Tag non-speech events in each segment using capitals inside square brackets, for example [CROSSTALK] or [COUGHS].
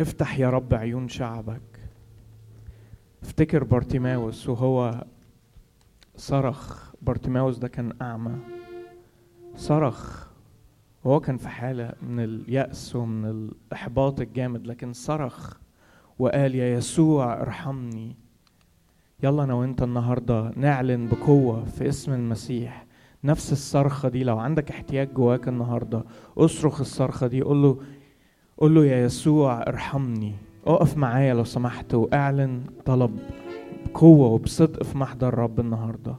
افتح يا رب عيون شعبك. افتكر بارتيماوس وهو صرخ. بارتيماوس ده كان أعمى. صرخ. وهو كان في حالة من اليأس ومن الإحباط الجامد لكن صرخ وقال يا يسوع ارحمني. يلا أنا وأنت النهاردة نعلن بقوة في اسم المسيح. نفس الصرخة دي لو عندك احتياج جواك النهاردة أصرخ الصرخة دي قول له قول له يا يسوع ارحمني. اقف معايا لو سمحت واعلن طلب بقوة وبصدق في محضر الرب النهارده.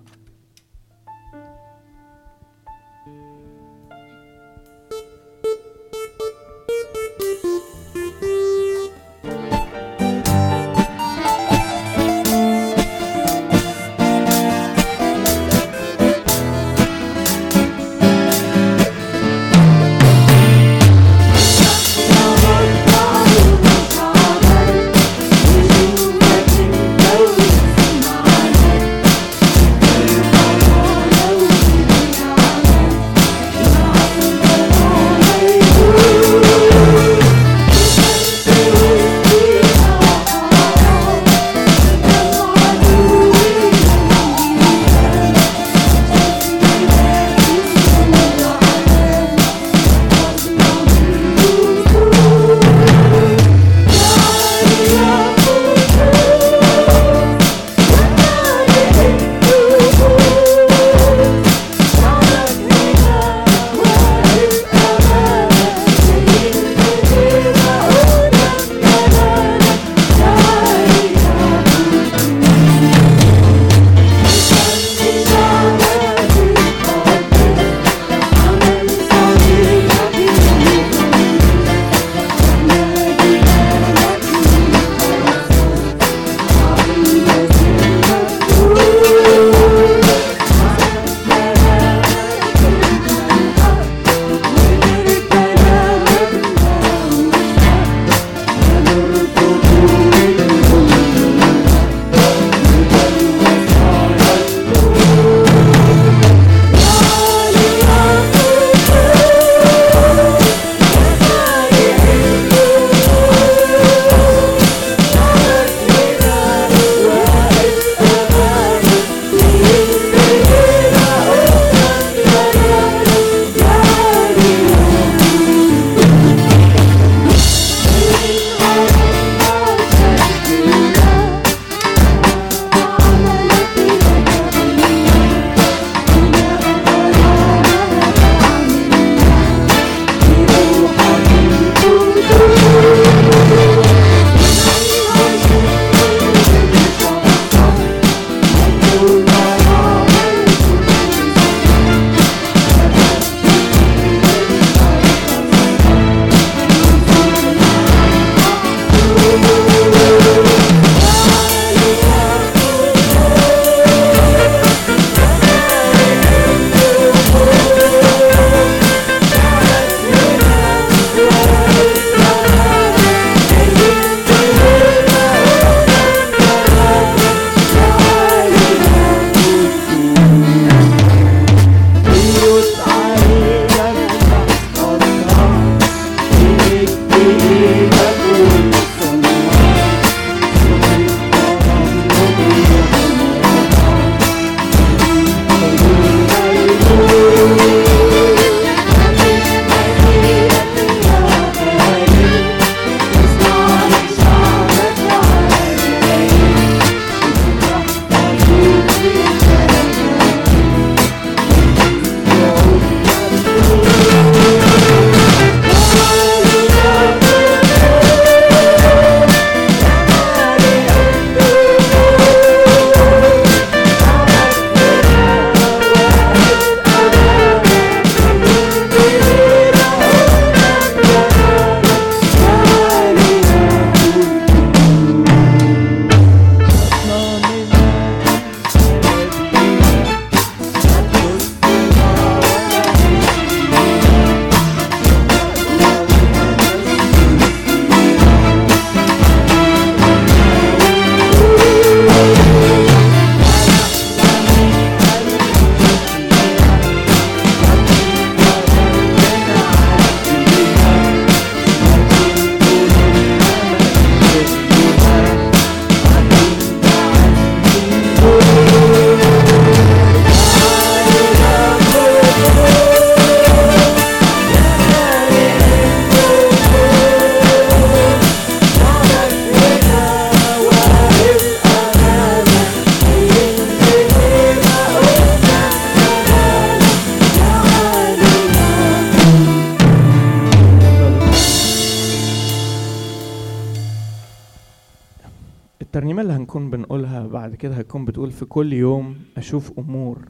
في كل يوم أشوف أمور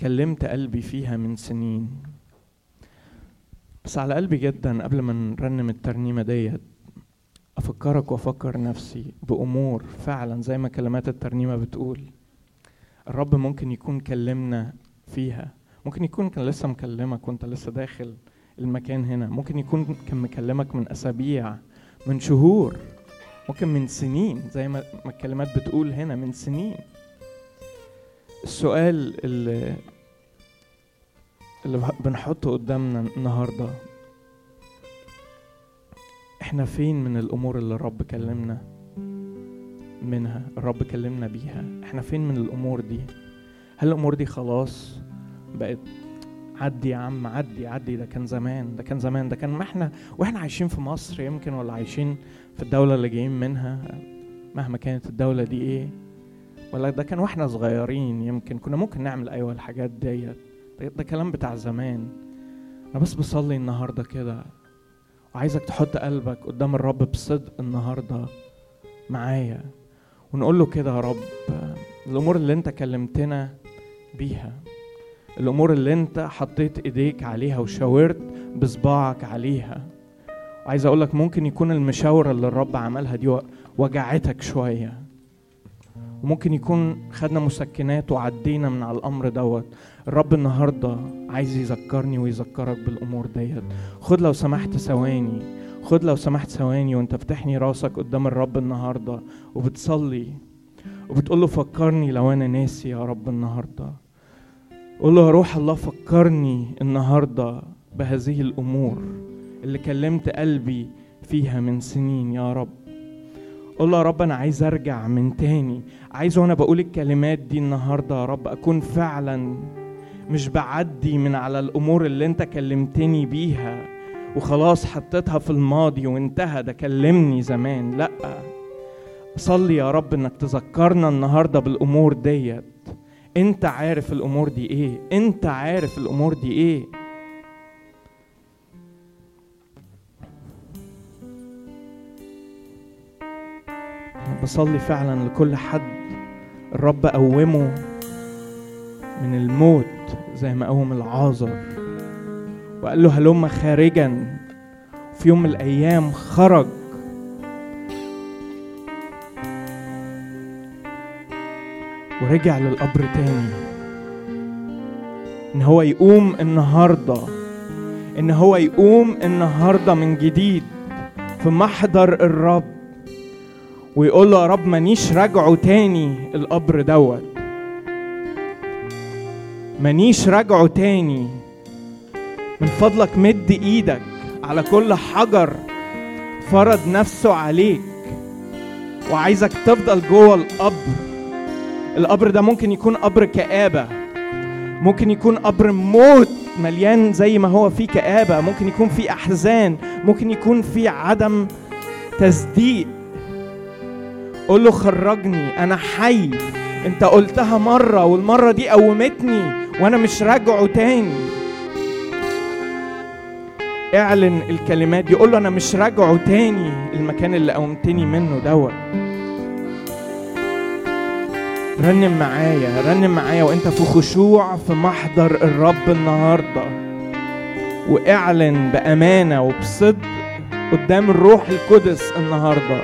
كلمت قلبي فيها من سنين. بس على قلبي جدا قبل ما نرنم الترنيمة ديت أفكرك وأفكر نفسي بأمور فعلا زي ما كلمات الترنيمة بتقول. الرب ممكن يكون كلمنا فيها. ممكن يكون كان لسه مكلمك وأنت لسه داخل المكان هنا. ممكن يكون كان مكلمك من أسابيع من شهور. ممكن من سنين زي ما الكلمات بتقول هنا من سنين. السؤال اللي اللي بنحطه قدامنا النهارده إحنا فين من الأمور اللي الرب كلمنا منها الرب كلمنا بيها؟ إحنا فين من الأمور دي؟ هل الأمور دي خلاص بقت عدي يا عم عدي عدي؟ ده كان زمان ده كان زمان ده كان ما إحنا وإحنا عايشين في مصر يمكن ولا عايشين في الدولة اللي جايين منها مهما كانت الدولة دي إيه. ولا ده كان وإحنا صغيرين يمكن كنا ممكن نعمل أيوه الحاجات ديت. ده, كلام بتاع زمان. أنا بس بصلي النهارده كده. وعايزك تحط قلبك قدام الرب بصدق النهارده معايا. ونقول له كده يا رب الأمور اللي أنت كلمتنا بيها الأمور اللي أنت حطيت إيديك عليها وشاورت بصباعك عليها وعايز أقول لك ممكن يكون المشاوره اللي الرب عملها دي وجعتك شوية. وممكن يكون خدنا مسكنات وعدينا من على الأمر دوت. الرب النهارده عايز يذكرني ويذكرك بالأمور ديت. خد لو سمحت ثواني. خد لو سمحت ثواني وانت فتحني راسك قدام الرب النهارده وبتصلي. وبتقول له فكرني لو أنا ناسي يا رب النهارده. قول له يا روح الله فكرني النهارده بهذه الأمور. اللي كلمت قلبي فيها من سنين يا رب. قول له يا رب أنا عايز أرجع من تاني. عايز وأنا بقول الكلمات دي النهارده يا رب أكون فعلا مش بعدي من على الأمور اللي أنت كلمتني بيها وخلاص حطيتها في الماضي وانتهى. ده كلمني زمان. لأ صلي يا رب إنك تذكرنا النهارده بالأمور ديت. أنت عارف الأمور دي إيه؟ أنت عارف الأمور دي إيه؟ بصلي فعلا لكل حد. الرب قومه من الموت زي ما قوم العازر. وقال له هلم خارجا. في يوم من الأيام خرج. ورجع للقبر تاني. إن هو يقوم النهارده. إن هو يقوم النهارده من جديد. في محضر الرب. ويقول له يا رب مانيش راجعه تاني القبر دوت. مانيش راجعه تاني. من فضلك مد إيدك على كل حجر فرض نفسه عليك. وعايزك تفضل جوه القبر. القبر ده ممكن يكون قبر كآبة. ممكن يكون قبر موت مليان زي ما هو فيه كآبة. ممكن يكون فيه أحزان. ممكن يكون فيه عدم تصديق. قول له خرجني أنا حي. أنت قلتها مرة والمرة دي قومتني وأنا مش راجعه تاني. اعلن الكلمات دي قول له أنا مش راجعه تاني. المكان اللي قومتني منه دوت. رنم معايا رنم معايا وأنت في خشوع في محضر الرب النهارده. واعلن بأمانة وبصدق قدام الروح القدس النهارده.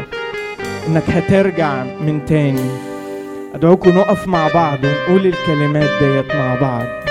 إنك هترجع من تاني. أدعوكم نقف مع بعض ونقول الكلمات ديت مع بعض.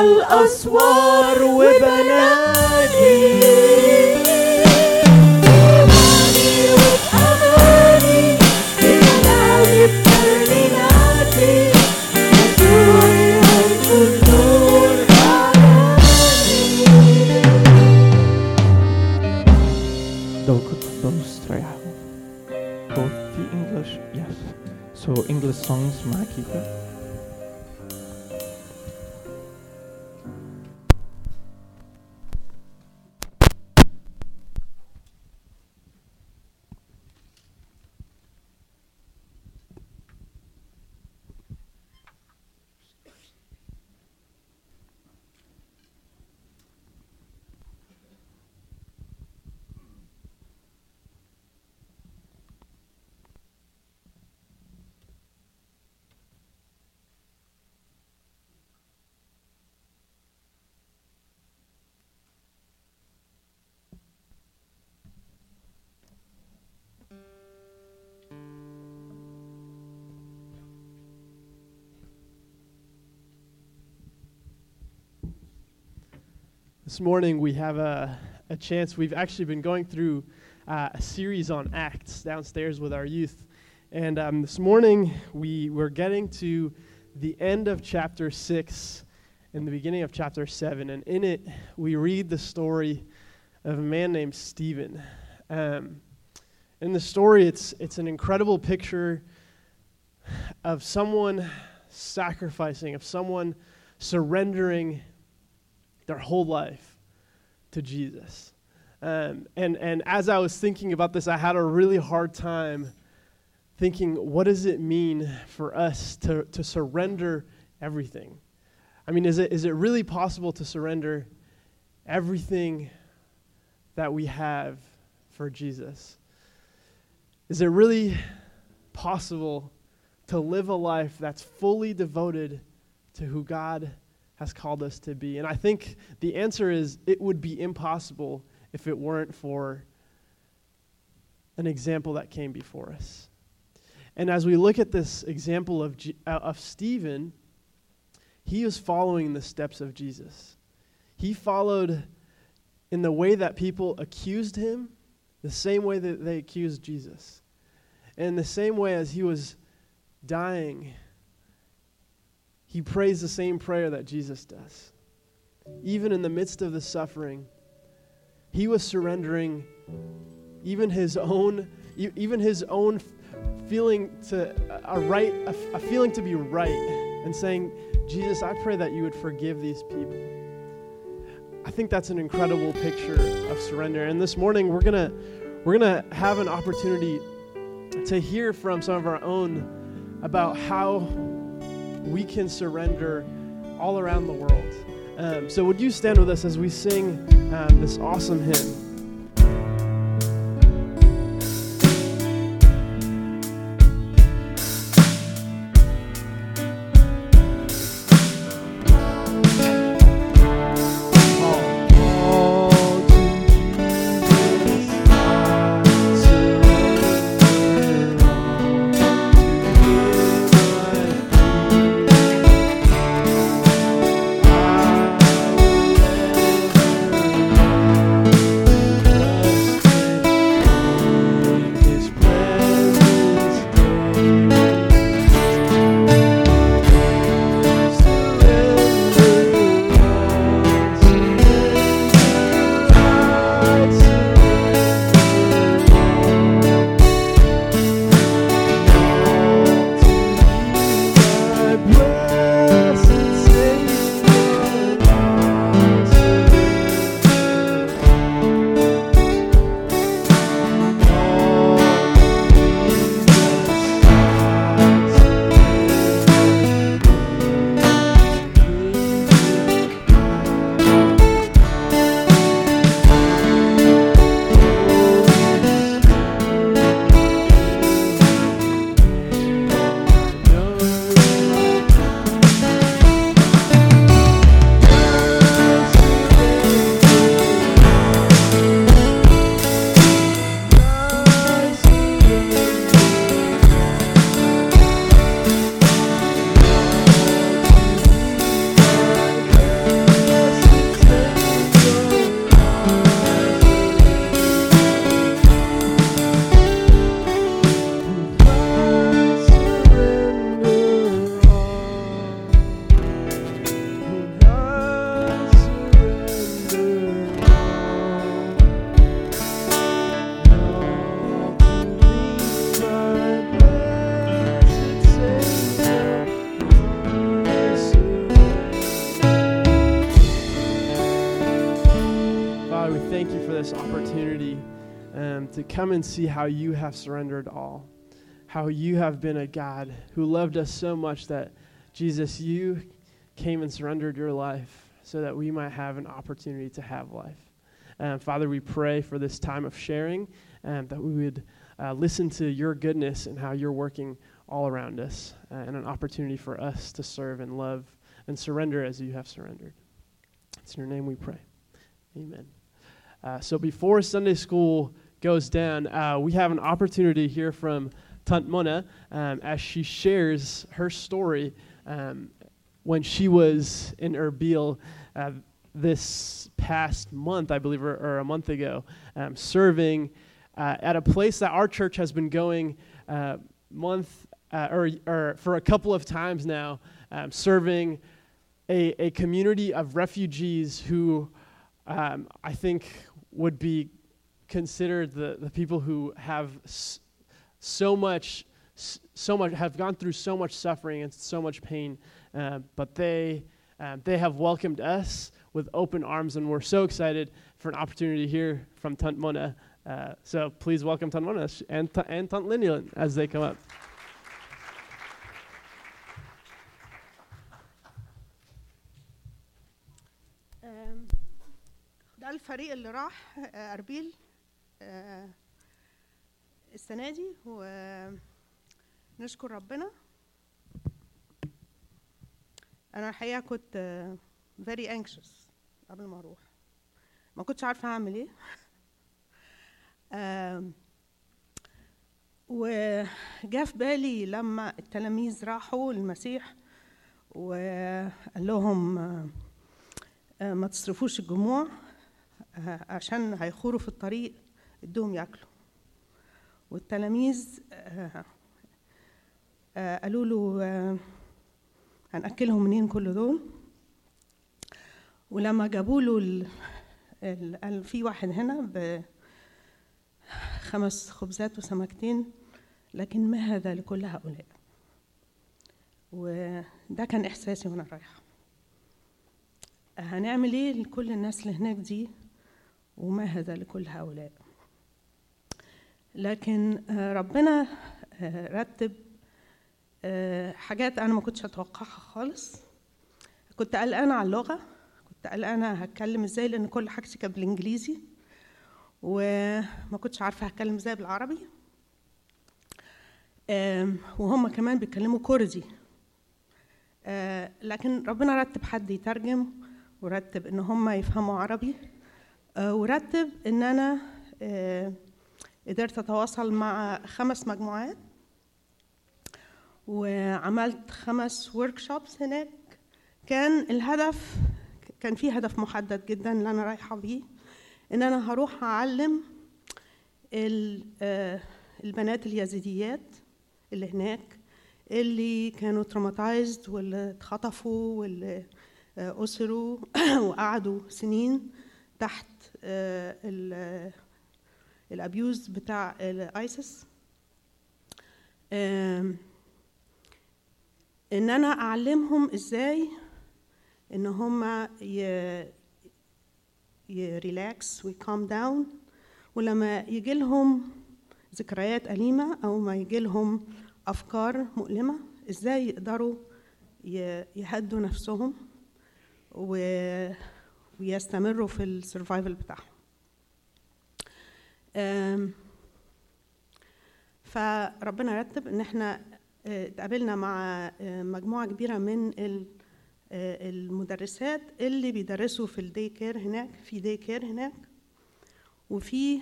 الأسوار وبنادي This morning we have a, a chance. We've actually been going through uh, a series on Acts downstairs with our youth. And um, this morning we were getting to the end of chapter 6 and the beginning of chapter 7. And in it, we read the story of a man named Stephen. Um, in the story, it's, it's an incredible picture of someone sacrificing, of someone surrendering their whole life to Jesus. Um, and, and as I was thinking about this, I had a really hard time thinking, what does it mean for us to, to surrender everything? I mean, is it, is it really possible to surrender everything that we have for Jesus? Is it really possible to live a life that's fully devoted to who God has called us to be? And I think the answer is it would be impossible if it weren't for an example that came before us. And as we look at this example of, G- uh, of Stephen, he was following the steps of Jesus. He followed in the way that people accused him, the same way that they accused Jesus. And the same way as he was dying, he prays the same prayer that Jesus does. Even in the midst of the suffering, he was surrendering even his own even his own feeling to a right a, feeling to be right and saying jesus i pray that you would forgive these people i think that's an incredible picture of surrender and this morning we're gonna we're gonna have an opportunity to hear from some of our own about how we can surrender all around the world. Um, so would you stand with us as we sing um, this awesome hymn come and see how you have surrendered all. How you have been a God who loved us so much that, Jesus, you came and surrendered your life so that we might have an opportunity to have life. Um, Father, we pray for this time of sharing, um, that we would uh, listen to your goodness and how you're working all around us, uh, and an opportunity for us to serve and love and surrender as you have surrendered. It's in your name we pray. Amen. Uh, so before Sunday school goes down, uh, we have an opportunity to hear from Tant Mona um, as she shares her story um, when she was in Erbil uh, this past month, I believe, or, or a month ago, um, serving uh, at a place that our church has been going uh, month uh, or, or for a couple of times now, um, serving a, a community of refugees who um, I think would be considered the, the people who have s- so much s- so much have gone through so much suffering and so much pain uh, but they um, they have welcomed us with open arms and we're so excited for an opportunity to hear from Tant Mona uh, so please welcome Tant Mona sh- and, Ta- and Tant Linian as they come up آم، ده الفريق اللي راح آه، أربيل آه، السنة دي ونشكر ربنا. أنا الحقيقة كنت آه، very anxious قبل ما أروح. ما كنتش عارفة أعمل إيه. [LAUGHS] وجاء في بالي لما التلاميذ راحوا المسيح وقال لهم آه، آه، ما تصرفوش الجموع آه، عشان هيخوروا في الطريق. ادوهم ياكلوا. والتلاميذ آه، قالوا له آه، هنأكلهم منين كل دول؟ ولما جابوا له ال- ال- قال في واحد هنا بخمس خبزات وسمكتين لكن ما هذا لكل هؤلاء؟ وده كان إحساسي وأنا رايحة. هنعمل إيه لكل الناس اللي هناك دي؟ وما هذا لكل هؤلاء؟ لكن آه، ربنا آه، رتب آه، حاجات أنا ما كنتش أتوقعها خالص. كنت قلقانة على اللغة كنت قلقانة هتكلم إزاي لأن كل حاجتي كانت بالإنجليزي وما كنتش عارفة هتكلم إزاي بالعربي. وهم كمان بيتكلموا كردي. لكن ربنا رتب حد يترجم ورتب إن هم يفهموا عربي ورتب إن أنا قدرت أتواصل مع خمس مجموعات وعملت خمس وركشوبس هناك. كان الهدف كان في هدف محدد جدا اللي أنا رايحة بيه إن أنا هروح أعلم ال- آه، البنات اليزيديات اللي هناك اللي كانوا traumatized واللي اتخطفوا واللي آه، أسروا [COUGHS] وقعدوا سنين تحت آه، ال abuse بتاع ال ISIS إن أنا أعلمهم إزاي إن هم ي relax و calm down ولما يجي لهم ذكريات أليمة أو ما يجي لهم أفكار مؤلمة إزاي يقدروا يهدوا نفسهم ويستمروا في ال survival بتاعهم. فربنا رتب إن إحنا آه، اتقابلنا مع آه، مجموعة كبيرة من آه، المدرسات اللي بيدرسوا في ال day care هناك في day care هناك. وفي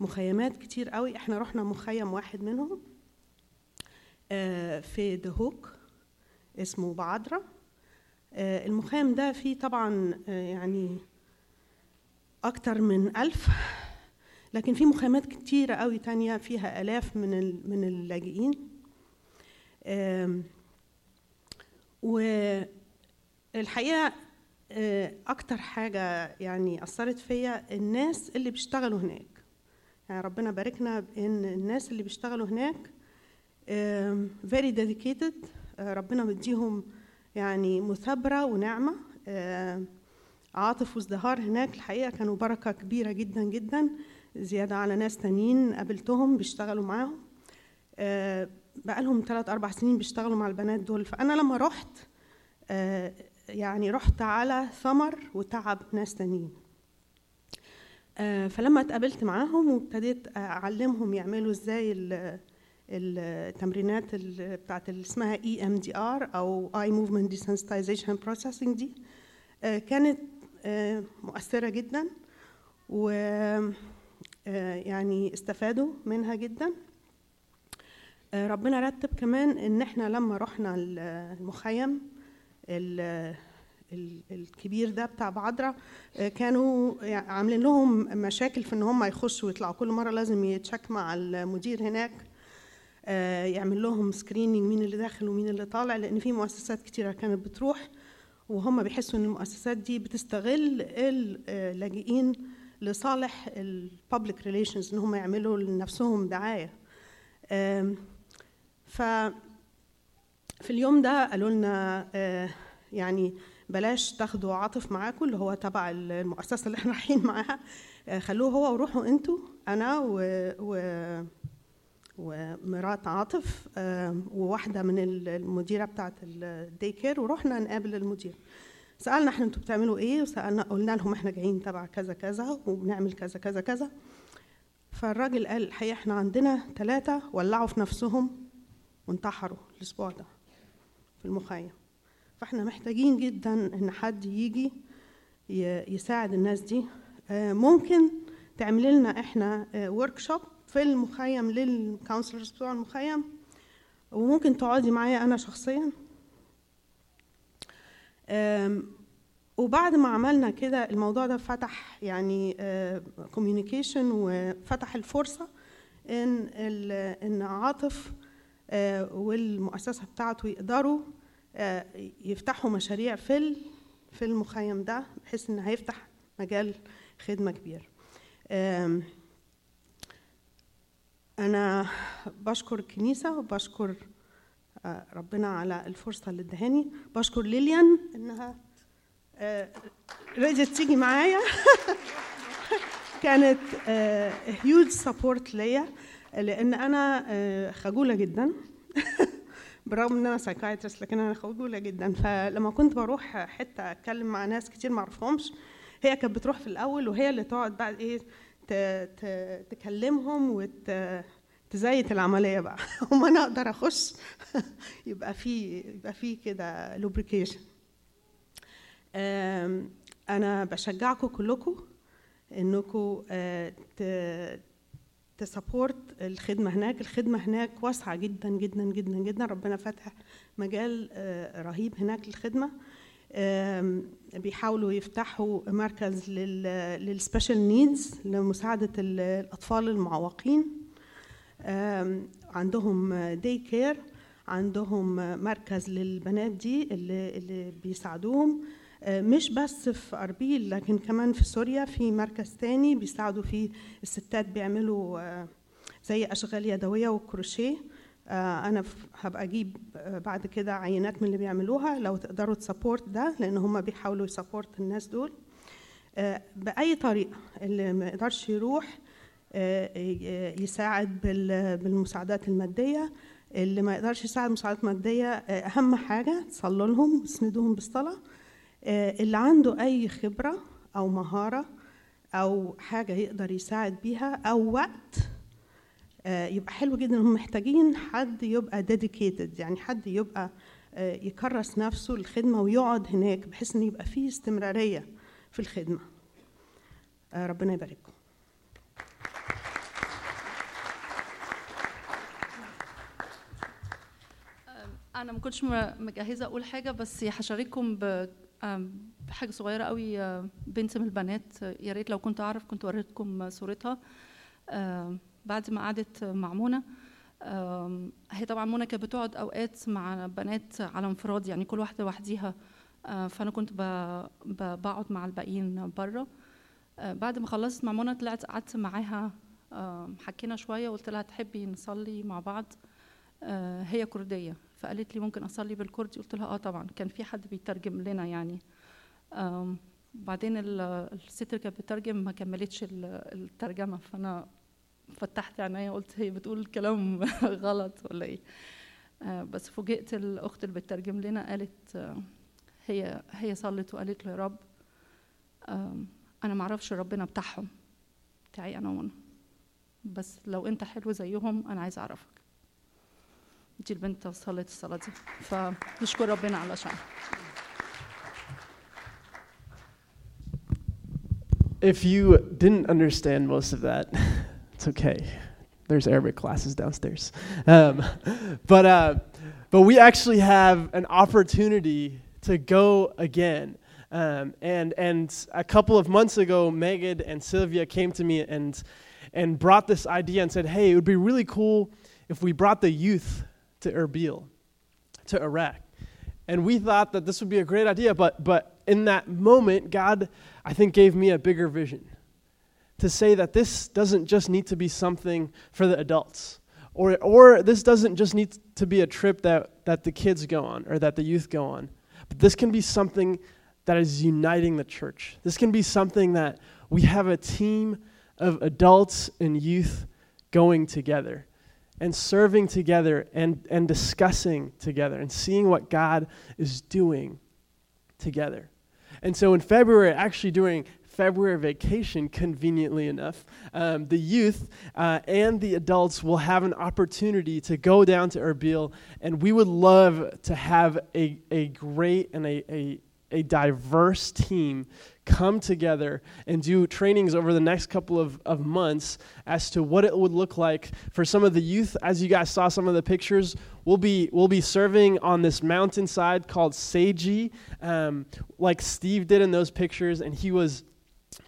مخيمات كتير قوي. إحنا رحنا مخيم واحد منهم في دهوك اسمه بعدرة. المخيم ده فيه طبعا يعني أكتر من ألف لكن في مخيمات كتيرة قوي تانية فيها آلاف من من اللاجئين. والحقيقة آه، أكتر حاجة يعني أثرت فيا الناس اللي بيشتغلوا هناك. يعني ربنا باركنا بإن الناس اللي بيشتغلوا هناك very dedicated آه، ربنا مديهم يعني مثابرة ونعمة. عاطف وازدهار هناك الحقيقة كانوا بركة كبيرة جدا جدا. زيادة على ناس تانيين قابلتهم بيشتغلوا معاهم. آه، بقالهم ثلاث أربع سنين بيشتغلوا مع البنات دول. فأنا لما رحت آه، يعني رحت على ثمر وتعب ناس تانيين. آه، فلما اتقابلت معاهم وابتديت أعلمهم يعملوا إزاي ال- التمرينات ال- بتاعت اللي اسمها EMDR أو eye movement desensitization processing دي كانت مؤثرة جدا. و يعني استفادوا منها جدا. آه، ربنا رتب كمان إن إحنا لما رحنا ال- المخيم ال- ال- الكبير ده بتاع بعدرة آه، كانوا عاملين لهم مشاكل في إن هم يخشوا ويطلعوا كل مرة لازم يتشك مع المدير هناك آه، يعمل لهم سكريننج مين اللي داخل ومين اللي طالع لأن في مؤسسات كتيرة كانت بتروح وهم بيحسوا إن المؤسسات دي بتستغل اللاجئين لصالح الببليك ريليشنز إن هم يعملوا لنفسهم دعاية. ف في اليوم ده قالوا لنا آه، يعني بلاش تاخدوا عاطف معاكم اللي هو تبع المؤسسة اللي إحنا رايحين معاها. آه، خلوه هو وروحوا أنتوا أنا و, و ومرات عاطف وواحدة من ال- المديرة بتاعه ال day care ورحنا نقابل المدير. سألنا إحنا أنتوا بتعملوا إيه؟ وسالنا قلنا لهم إحنا جايين تبع كذا كذا وبنعمل كذا كذا كذا. فالراجل قال الحقيقة إحنا عندنا ثلاثة ولعوا في نفسهم وانتحروا الأسبوع ده في المخيم. فإحنا محتاجين جدا إن حد يجي يساعد الناس دي. آه، ممكن تعمل لنا إحنا workshop في المخيم لل counselors بتوع المخيم. وممكن تقعدي معايا أنا شخصيا. وبعد ما عملنا كده الموضوع ده فتح يعني communication وفتح الفرصة إن إن عاطف آه، والمؤسسة بتاعته يقدروا آه، يفتحوا مشاريع في في المخيم ده بحيث إن هيفتح مجال خدمة كبير. أنا بشكر الكنيسه وبشكر آه، ربنا على الفرصة اللي ادهاني. بشكر ليليان إنها آه، رضيت تيجي معايا. [LAUGHS] كانت huge support ليا لأن أنا آه، خجولة جدا. [LAUGHS] بالرغم إن أنا psychiatrist لكن أنا خجولة جدا. فلما كنت بروح حتة أتكلم مع ناس كتير ما أعرفهمش هي كانت بتروح في الأول وهي اللي تقعد بعد إيه تكلمهم وت تزيت العملية بقى. [LAUGHS] وما أنا أقدر أخش. [LAUGHS] يبقى في يبقى في كده لوبريكيشن أنا بشجعكم كلكم إنكم تسابورت الخدمة هناك. الخدمة هناك واسعة جدا جدا جدا جدا. ربنا فاتح مجال آه، رهيب هناك للخدمة. بيحاولوا يفتحوا مركز لل special needs لمساعدة ال- الأطفال المعوقين. عندهم day care عندهم مركز للبنات دي اللي, اللي بيساعدوهم. آه، مش بس في أربيل لكن كمان في سوريا في مركز تاني بيساعدوا فيه الستات بيعملوا آه، زي أشغال يدوية وكروشيه. آه، أنا هبقى أجيب بعد كده عينات من اللي بيعملوها لو تقدروا تسابورت ده لأن هم بيحاولوا يسابورت الناس دول. بأي طريقة اللي ما يقدرش يروح يساعد بال- بالمساعدات المادية. اللي ما يقدرش يساعد مساعدات مادية آه، أهم حاجة تصلوا لهم وتسندوهم بالصلاة آه، اللي عنده أي خبرة أو مهارة أو حاجة يقدر يساعد بيها أو وقت آه، يبقى حلو جدا هم محتاجين حد يبقى dedicated يعني حد يبقى آه، يكرس نفسه للخدمة ويقعد هناك بحيث إن يبقى فيه استمرارية في الخدمة. آه، ربنا يبارككم. أنا ما كنتش مجهزة أقول حاجة بس هشارككم بحاجة صغيرة قوي آه، بنت من البنات. آه، يا ريت لو كنت أعرف كنت وريتكم صورتها. آم، بعد ما قعدت مع منى. هي طبعا منى كانت بتقعد أوقات مع بنات على انفراد يعني كل واحدة لوحديها. آه، فأنا كنت بقعد مع الباقيين بره آه، بعد ما خلصت مع منى طلعت قعدت معاها. حكينا شوية وقلت لها تحبي نصلي مع بعض؟ آه، هي كردية. فقالت لي ممكن أصلي بالكردي قلت لها آه طبعا. كان في حد بيترجم لنا يعني. بعدين ال- الست اللي كانت بتترجم ما كملتش ال- الترجمة. فأنا فتحت عينيا قلت هي بتقول كلام [LAUGHS] غلط ولا إيه؟ آه، بس فوجئت الأخت اللي بتترجم لنا قالت آه، هي هي صلت وقالت له يا رب أنا ما أعرفش ربنا بتاعهم. بتاعي أنا وأنا بس لو أنت حلو زيهم أنا عايزه أعرفك. دي البنت صلت الصلاه دي فنشكر ربنا علشان If you didn't understand most of that, [LAUGHS] it's okay. There's Arabic classes downstairs. Um, but, uh, but we actually have an opportunity to go again. Um, and, and a couple of months ago, Megan and Sylvia came to me and, and brought this idea and said, hey, it would be really cool if we brought the youth to Erbil, to Iraq. And we thought that this would be a great idea, but, but in that moment, God, I think, gave me a bigger vision to say that this doesn't just need to be something for the adults, or, or this doesn't just need to be a trip that, that the kids go on or that the youth go on, but this can be something that is uniting the church. This can be something that we have a team of adults and youth going together and serving together and, and discussing together and seeing what God is doing together. And so in February, actually during February vacation, conveniently enough, um, the youth uh, and the adults will have an opportunity to go down to Erbil, and we would love to have a, a great and a, a, a diverse team come together and do trainings over the next couple of, of months as to what it would look like for some of the youth. As you guys saw some of the pictures, we'll be, we'll be serving on this mountainside called Seiji, um, like Steve did in those pictures, and he was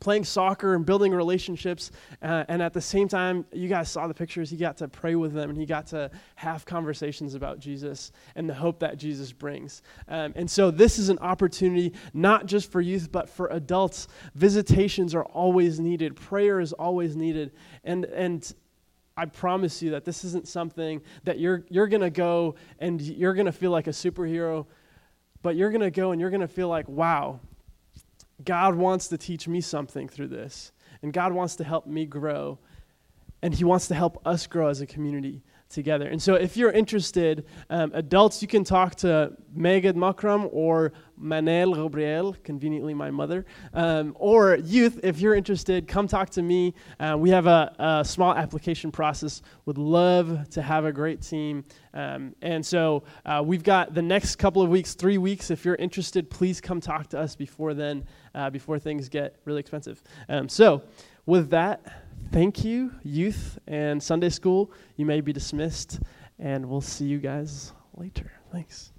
playing soccer and building relationships. Uh, and at the same time, you guys saw the pictures. He got to pray with them and he got to have conversations about Jesus and the hope that Jesus brings. Um, and so, this is an opportunity not just for youth, but for adults. Visitations are always needed, prayer is always needed. And, and I promise you that this isn't something that you're, you're going to go and you're going to feel like a superhero, but you're going to go and you're going to feel like, wow, God wants to teach me something through this. And God wants to help me grow. And He wants to help us grow as a community together. And so, if you're interested, um, adults, you can talk to Megad Makram or Manel Gabriel, conveniently my mother. Um, or youth, if you're interested, come talk to me. Uh, we have a, a, small application process. Would love to have a great team. Um, and so, uh, we've got the next couple of weeks, three weeks. If you're interested, please come talk to us before then, uh, before things get really expensive. Um, so, with that, thank you, youth and Sunday school. You may be dismissed, and we'll see you guys later. Thanks.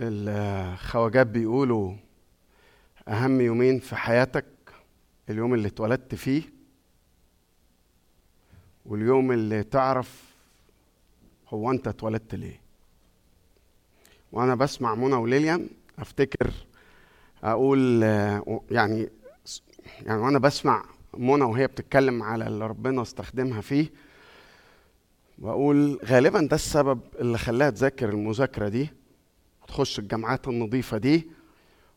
الخواجات بيقولوا أهم يومين في حياتك اليوم اللي اتولدت فيه واليوم اللي تعرف هو أنت اتولدت ليه. وأنا بسمع منى وليليان أفتكر أقول يعني يعني وأنا بسمع منى وهي بتتكلم على اللي ربنا استخدمها فيه بقول غالبا ده السبب اللي خلاها تذاكر المذاكرة دي. تخش الجامعات النظيفة دي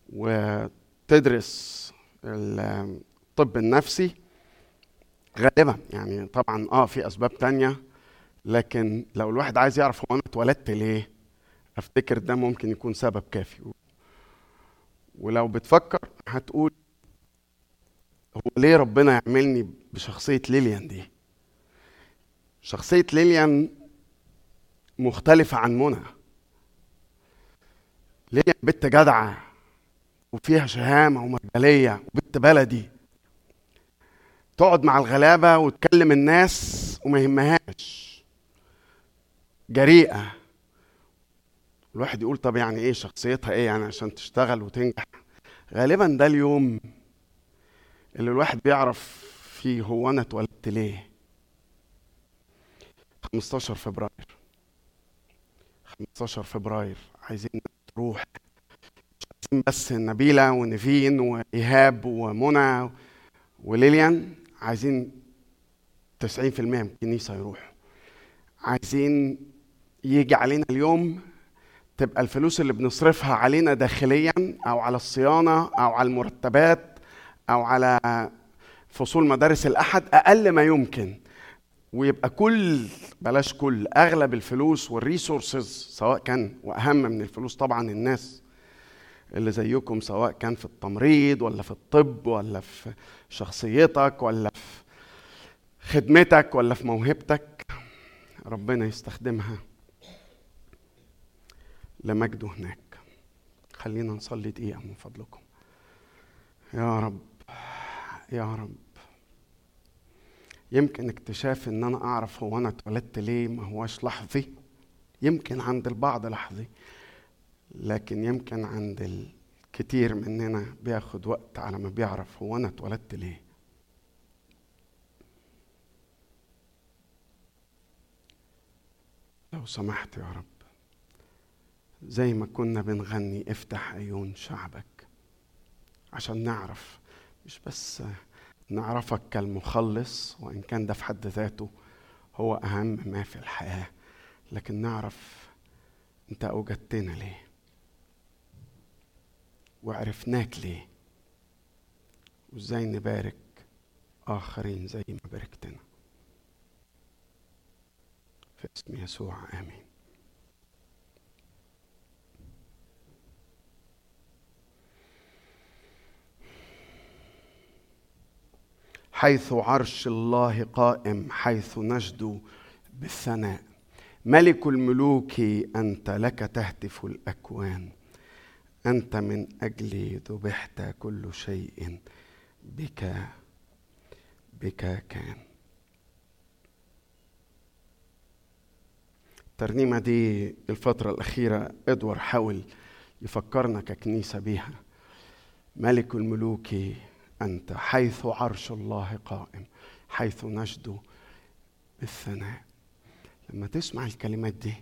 وتدرس الطب النفسي غالبا. يعني طبعا آه في أسباب تانية لكن لو الواحد عايز يعرف هو أنا اتولدت ليه أفتكر ده ممكن يكون سبب كافي. ولو بتفكر هتقول هو ليه ربنا يعملني بشخصية ليليان دي؟ شخصية ليليان مختلفة عن منى. ليليان بنت جدعة وفيها شهامة ومجالية وبنت بلدي. تقعد مع الغلابة وتكلم الناس وما يهمهاش. جريئة. الواحد يقول طب يعني إيه شخصيتها إيه يعني عشان تشتغل وتنجح. غالبا ده اليوم اللي الواحد بيعرف فيه هو أنا اتولدت ليه. 15 فبراير. 15 فبراير. عايزين عايزين بس نبيلة ونيفين وإيهاب ومنى وليليان عايزين 90% من الكنيسة يروحوا. عايزين يجي علينا اليوم تبقى الفلوس اللي بنصرفها علينا داخليا أو على الصيانة أو على المرتبات أو على فصول مدارس الأحد أقل ما يمكن. ويبقى كل بلاش كل أغلب الفلوس والريسورسز سواء كان وأهم من الفلوس طبعا الناس اللي زيكم سواء كان في التمريض ولا في الطب ولا في شخصيتك ولا في خدمتك ولا في موهبتك ربنا يستخدمها لمجده هناك. خلينا نصلي دقيقة من فضلكم. يا رب يا رب. يمكن اكتشاف إن أنا أعرف هو أنا اتولدت ليه ما هوش لحظي. يمكن عند البعض لحظي لكن يمكن عند الكتير مننا بياخد وقت على ما بيعرف هو أنا اتولدت ليه. لو سمحت يا رب زي ما كنا بنغني افتح عيون شعبك عشان نعرف مش بس نعرفك كالمخلص وإن كان ده في حد ذاته هو أهم ما في الحياة. لكن نعرف أنت أوجدتنا ليه؟ وعرفناك ليه؟ وإزاي نبارك آخرين زي ما باركتنا؟ في اسم يسوع آمين. حيث عرش الله قائم حيث نجد بالثناء. ملك الملوك أنت لك تهتف الأكوان. أنت من اجلي ذبحت كل شيء بك بك كان. الترنيمه دي الفترة الأخيرة ادوار حاول يفكرنا ككنيسة بيها. ملك الملوك أنت حيث عرش الله قائم حيث نجد بالثناء. لما تسمع الكلمات دي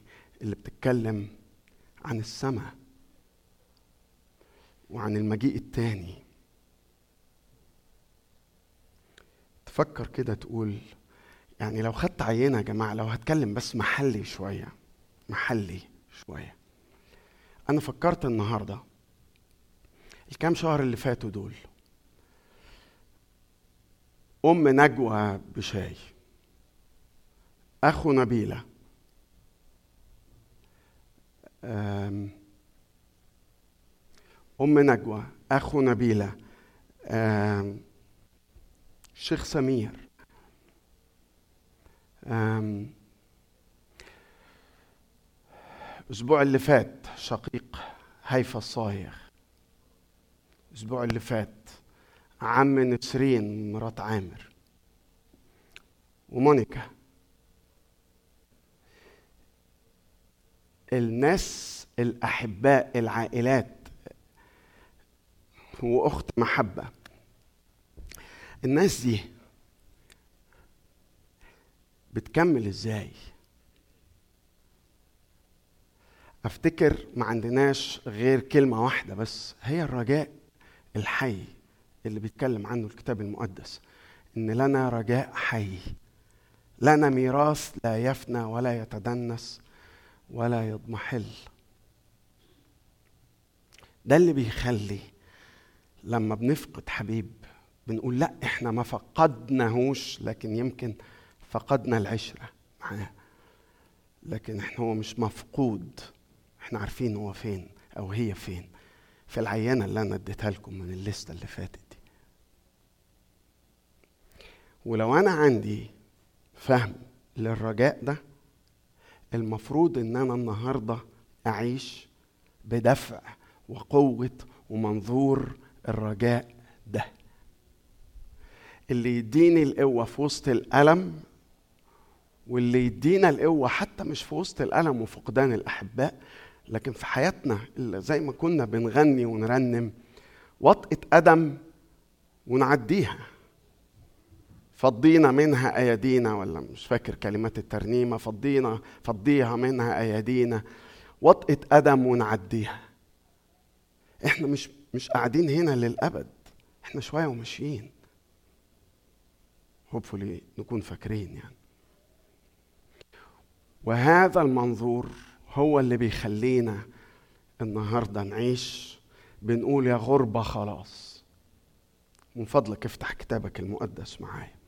اللي بتتكلم عن السماء وعن المجيء التاني تفكر كده تقول يعني لو خدت عينة يا جماعة لو هتكلم بس محلي شوية محلي شوية. أنا فكرت النهارده الكام شهر اللي فاتوا دول أم نجوى بشاي. أخو نبيلة. أم نجوى أخو نبيلة. أم شيخ سمير. أم الأسبوع اللي فات شقيق هيفا الصايغ. الأسبوع اللي فات عم نسرين مرات عامر. ومونيكا. الناس الأحباء العائلات. وأخت محبة. الناس دي بتكمل إزاي؟ أفتكر ما عندناش غير كلمة واحدة بس هي الرجاء الحي. اللي بيتكلم عنه الكتاب المقدس إن لنا رجاء حي لنا ميراث لا يفنى ولا يتدنس ولا يضمحل. ده اللي بيخلي لما بنفقد حبيب بنقول لا إحنا ما فقدناهوش لكن يمكن فقدنا العشرة معاه. لكن إحنا هو مش مفقود. إحنا عارفين هو فين أو هي فين. في العينة اللي أنا اديتها لكم من الليستة اللي فاتت. ولو أنا عندي فهم للرجاء ده المفروض إن أنا النهارده أعيش بدفع وقوة ومنظور الرجاء ده. اللي يديني القوة في وسط الألم واللي يدينا القوة حتى مش في وسط الألم وفقدان الأحباء لكن في حياتنا اللي زي ما كنا بنغني ونرنم وطئة قدم ونعديها. فضينا منها ايادينا ولا مش فاكر كلمات الترنيمة فضينا فضيها منها ايادينا وطئة قدم ونعديها. إحنا مش مش قاعدين هنا للأبد. إحنا شوية وماشيين. هوبفولي نكون فاكرين يعني. وهذا المنظور هو اللي بيخلينا النهارده نعيش. بنقول يا غربة خلاص. من فضلك افتح كتابك المقدس معايا.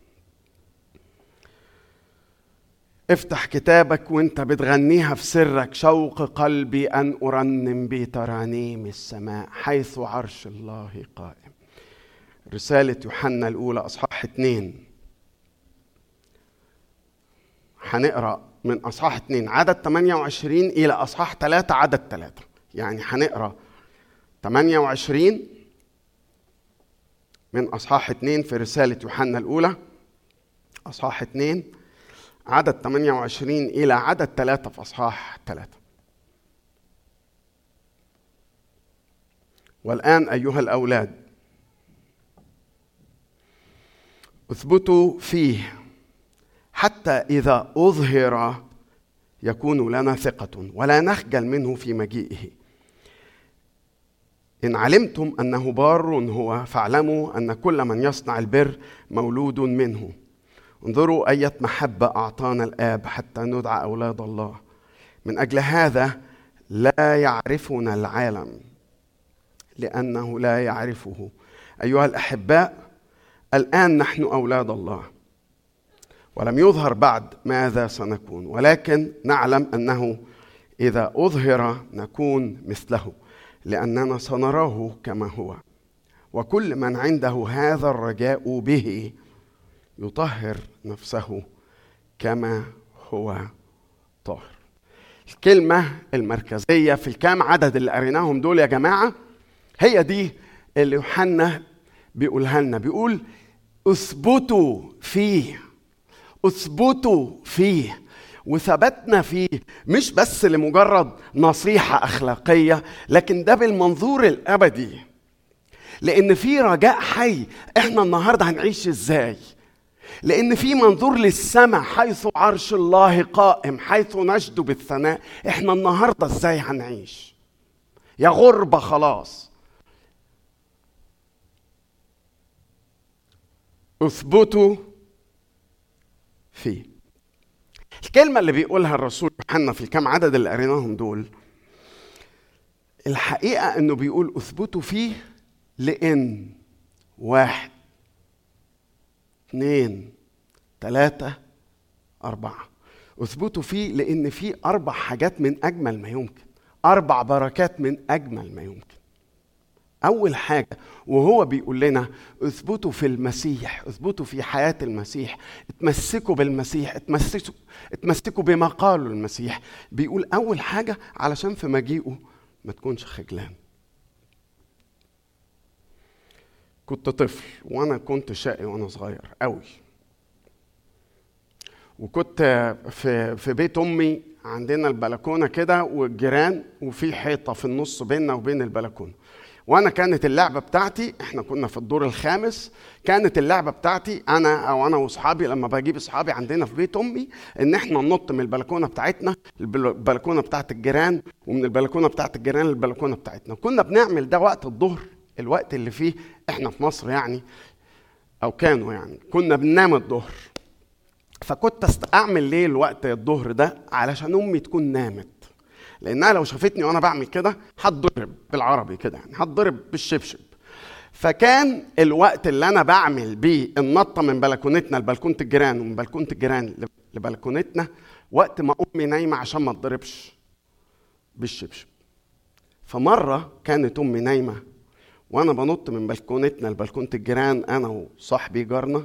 افتح كتابك وانت بتغنيها في سرك. شوق قلبي أن أرنم بترانيم السماء حيث عرش الله قائم. رسالة يوحنا الأولى أصحاح اتنين. هنقرأ من أصحاح اتنين. عدد 28 إلى أصحاح ثلاثة عدد ثلاثة يعني هنقرأ 28 من أصحاح اتنين في رسالة يوحنا الأولى. أصحاح اتنين. عدد 28 إلى عدد ثلاثة في أصحاح ثلاثة والآن أيها الأولاد اثبتوا فيه حتى إذا أظهر يكون لنا ثقة ولا نخجل منه في مجيئه. إن علمتم أنه بار هو فاعلموا أن كل من يصنع البر مولود منه. انظروا أية محبة أعطانا الآب حتى ندعى أولاد الله. من أجل هذا لا يعرفنا العالم لأنه لا يعرفه. أيها الأحباء الآن نحن أولاد الله. ولم يظهر بعد ماذا سنكون ولكن نعلم أنه إذا أظهر نكون مثله لأننا سنراه كما هو. وكل من عنده هذا الرجاء به يطهر نفسه كما هو طاهر. الكلمة المركزية في الكام عدد اللي قريناهم دول يا جماعة هي دي اللي يوحنا بيقولها لنا. بيقول اثبتوا فيه اثبتوا فيه وثبتنا فيه مش بس لمجرد نصيحة أخلاقية لكن ده بالمنظور الأبدي. لأن في رجاء حي إحنا النهاردة هنعيش إزاي؟ لأن في منظور للسماء حيث عرش الله قائم حيث نجد بالثناء. إحنا النهاردة إزاي هنعيش؟ يا غربة خلاص. اثبتوا فيه. الكلمة اللي بيقولها الرسول يوحنا في الكام عدد اللي قريناهم دول الحقيقة إنه بيقول اثبتوا فيه لإن واحد. اثنين ثلاثة أربعة. اثبتوا فيه لأن في أربع حاجات من أجمل ما يمكن. أربع بركات من أجمل ما يمكن. أول حاجة وهو بيقول لنا اثبتوا في المسيح اثبتوا في حياة المسيح اتمسكوا بالمسيح اتمسكوا اتمسكوا بما قاله المسيح. بيقول أول حاجة علشان في مجيئه ما تكونش خجلان. كنت طفل وأنا كنت شقي وأنا صغير قوي وكنت في في بيت أمي عندنا البلكونة كده والجيران وفي حيطة في النص بيننا وبين البلكونة. وأنا كانت اللعبة بتاعتي إحنا كنا في الدور الخامس كانت اللعبة بتاعتي أنا أو أنا وأصحابي لما بجيب أصحابي عندنا في بيت أمي إن إحنا ننط من البلكونة بتاعتنا البلكونة بتاعت الجيران ومن البلكونة بتاعت الجيران للبلكونة بتاعتنا. كنا بنعمل ده وقت الظهر الوقت اللي فيه إحنا في مصر يعني أو كانوا يعني كنا بننام الظهر. فكنت أعمل ليه الوقت الظهر ده؟ علشان أمي تكون نامت. لانها لو شافتني وأنا بعمل كده هتضرب بالعربي كده يعني هتضرب بالشبشب. فكان الوقت اللي أنا بعمل بيه النطة من بلكونتنا لبلكونة الجيران ومن بلكونة الجيران لبلكونتنا وقت ما أمي نايمة عشان ما تضربش بالشبشب. فمرة كانت أمي نايمة وأنا بنط من بلكونتنا لبلكونة الجيران أنا وصاحبي جارنا.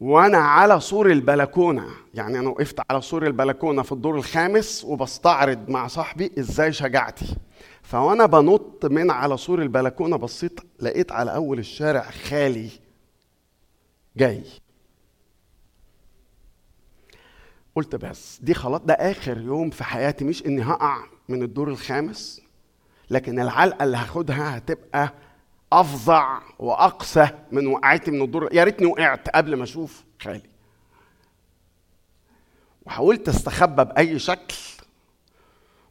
وأنا على سور البلكونة يعني أنا وقفت على سور البلكونة في الدور الخامس وبستعرض مع صاحبي إزاي شجاعتي فوانا بنط من على سور البلكونة بصيت لقيت على اول الشارع خالي جاي. قلت بس دي خلاص ده آخر يوم في حياتي مش إني هقع من الدور الخامس. لكن العلقة اللي هاخدها هتبقى أفظع واقسى من وقعتي من الدور. يا ريتني وقعت قبل ما أشوف خالي. وحاولت أستخبى بأي شكل.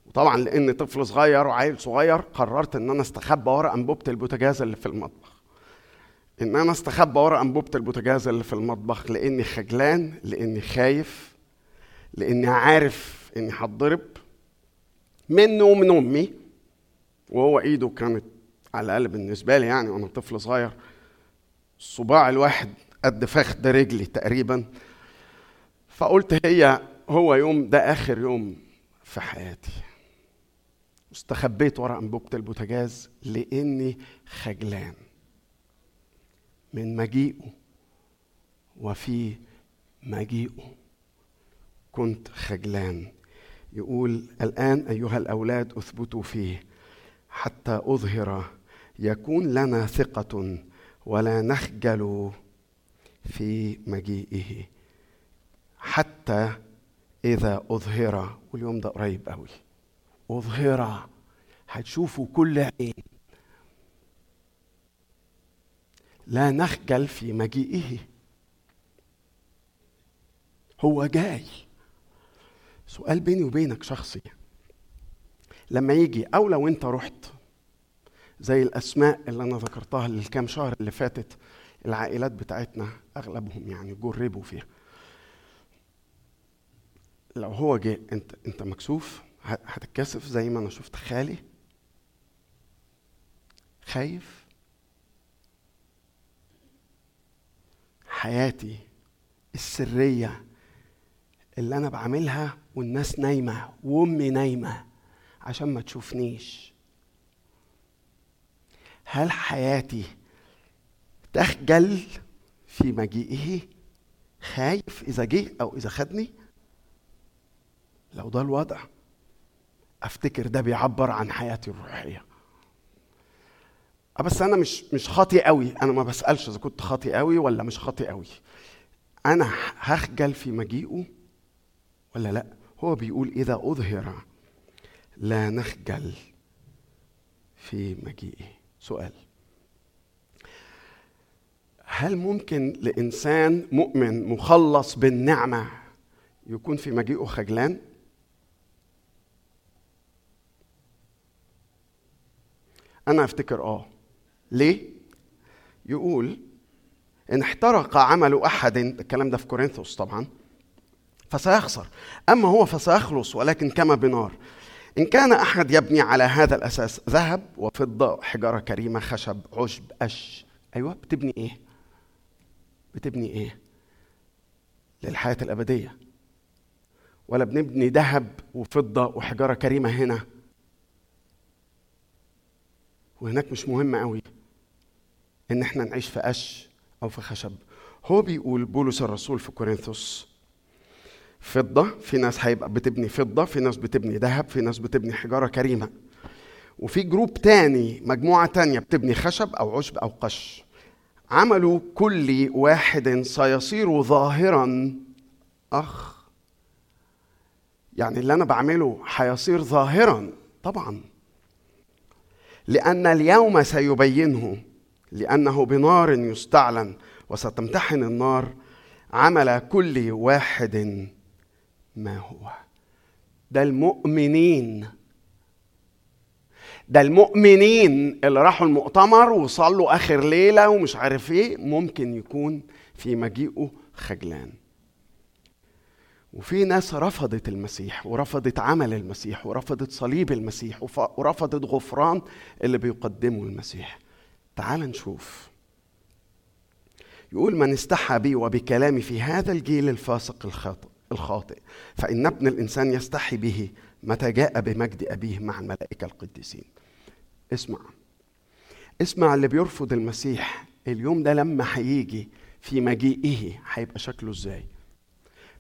وطبعا لاني طفل صغير وعيل صغير قررت إن أنا أستخبى ورا انبوبه البوتاجاز اللي في المطبخ. إن أنا أستخبى ورا انبوبه البوتاجاز اللي في المطبخ لأني خجلان لأني خايف لأني عارف إني هتضرب منه ومن أمي. وهو إيده كانت على الأقل بالنسبة لي يعني وأنا طفل صغير الصباع الواحد قد فخد رجلي تقريبا. فقلت هي هو يوم ده آخر يوم في حياتي. استخبيت ورا انبوبه البوتاجاز لأني خجلان من مجيئه. وفي مجيئه كنت خجلان. يقول الآن أيها الأولاد اثبتوا فيه. حتى أظهر يكون لنا ثقة ولا نخجل في مجيئه. حتى إذا أظهر واليوم ده قريب قوي. أظهر هتشوفوا كل عين. لا نخجل في مجيئه. هو جاي. سؤال بيني وبينك شخصي. لما يجي أو لو أنت رحت زي الأسماء اللي أنا ذكرتها الكام شهر اللي فاتت العائلات بتاعتنا أغلبهم يعني جربوا فيها. لو هو جه أنت أنت مكسوف هتتكسف زي ما أنا شفت خالي. خايف. حياتي السرية اللي أنا بعملها والناس نايمة وأمي نايمة. عشان ما تشوفنيش. هل حياتي تخجل في مجيئه خايف إذا جه أو إذا خدني؟ لو ده الوضع أفتكر ده بيعبر عن حياتي الروحية. بس أنا مش مش خاطي قوي أنا ما بسألش إذا كنت خاطي قوي ولا مش خاطي قوي أنا هخجل في مجيئه ولا لأ؟ هو بيقول إذا أظهر لا نخجل في مجيئه. سؤال. هل ممكن لإنسان مؤمن مخلص بالنعمة يكون في مجيئه خجلان؟ أنا أفتكر آه. ليه؟ يقول إن احترق عمل أحد الكلام ده في كورنثوس طبعا فسيخسر. أما هو فسيخلص ولكن كما بنار. إن كان أحد يبني على هذا الأساس ذهب وفضة حجارة كريمة خشب عشب قش أيوه بتبني إيه؟ بتبني إيه؟ للحياة الأبدية. ولا بنبني ذهب وفضة وحجارة كريمة هنا. وهناك مش مهم قوي إن إحنا نعيش في قش أو في خشب. هو بيقول بولس الرسول في كورنثوس فضة في ناس هيبقى بتبني فضة في ناس بتبني ذهب في ناس بتبني حجارة كريمة. وفي جروب تاني مجموعة تانية بتبني خشب أو عشب أو قش. عملوا كل واحد سيصير ظاهرا أخ. يعني اللي أنا بعمله هيصير ظاهرا طبعا. لأن اليوم سيبينه لأنه بنار يستعلن وستمتحن النار. عمل كل واحد ما هو. ده المؤمنين. ده المؤمنين اللي راحوا المؤتمر وصلوا آخر ليلة ومش عارف إيه ممكن يكون في مجيئه خجلان. وفي ناس رفضت المسيح ورفضت عمل المسيح ورفضت صليب المسيح ورفضت غفران اللي بيقدمه المسيح. تعال نشوف. يقول من استحى بي وبكلامي في هذا الجيل الفاسق الخاطئ الخاطئ. فإن ابن الإنسان يستحي به متى جاء بمجد أبيه مع الملائكة القديسين. اسمع. اسمع اللي بيرفض المسيح اليوم ده لما هيجي في مجيئه هيبقى شكله إزاي.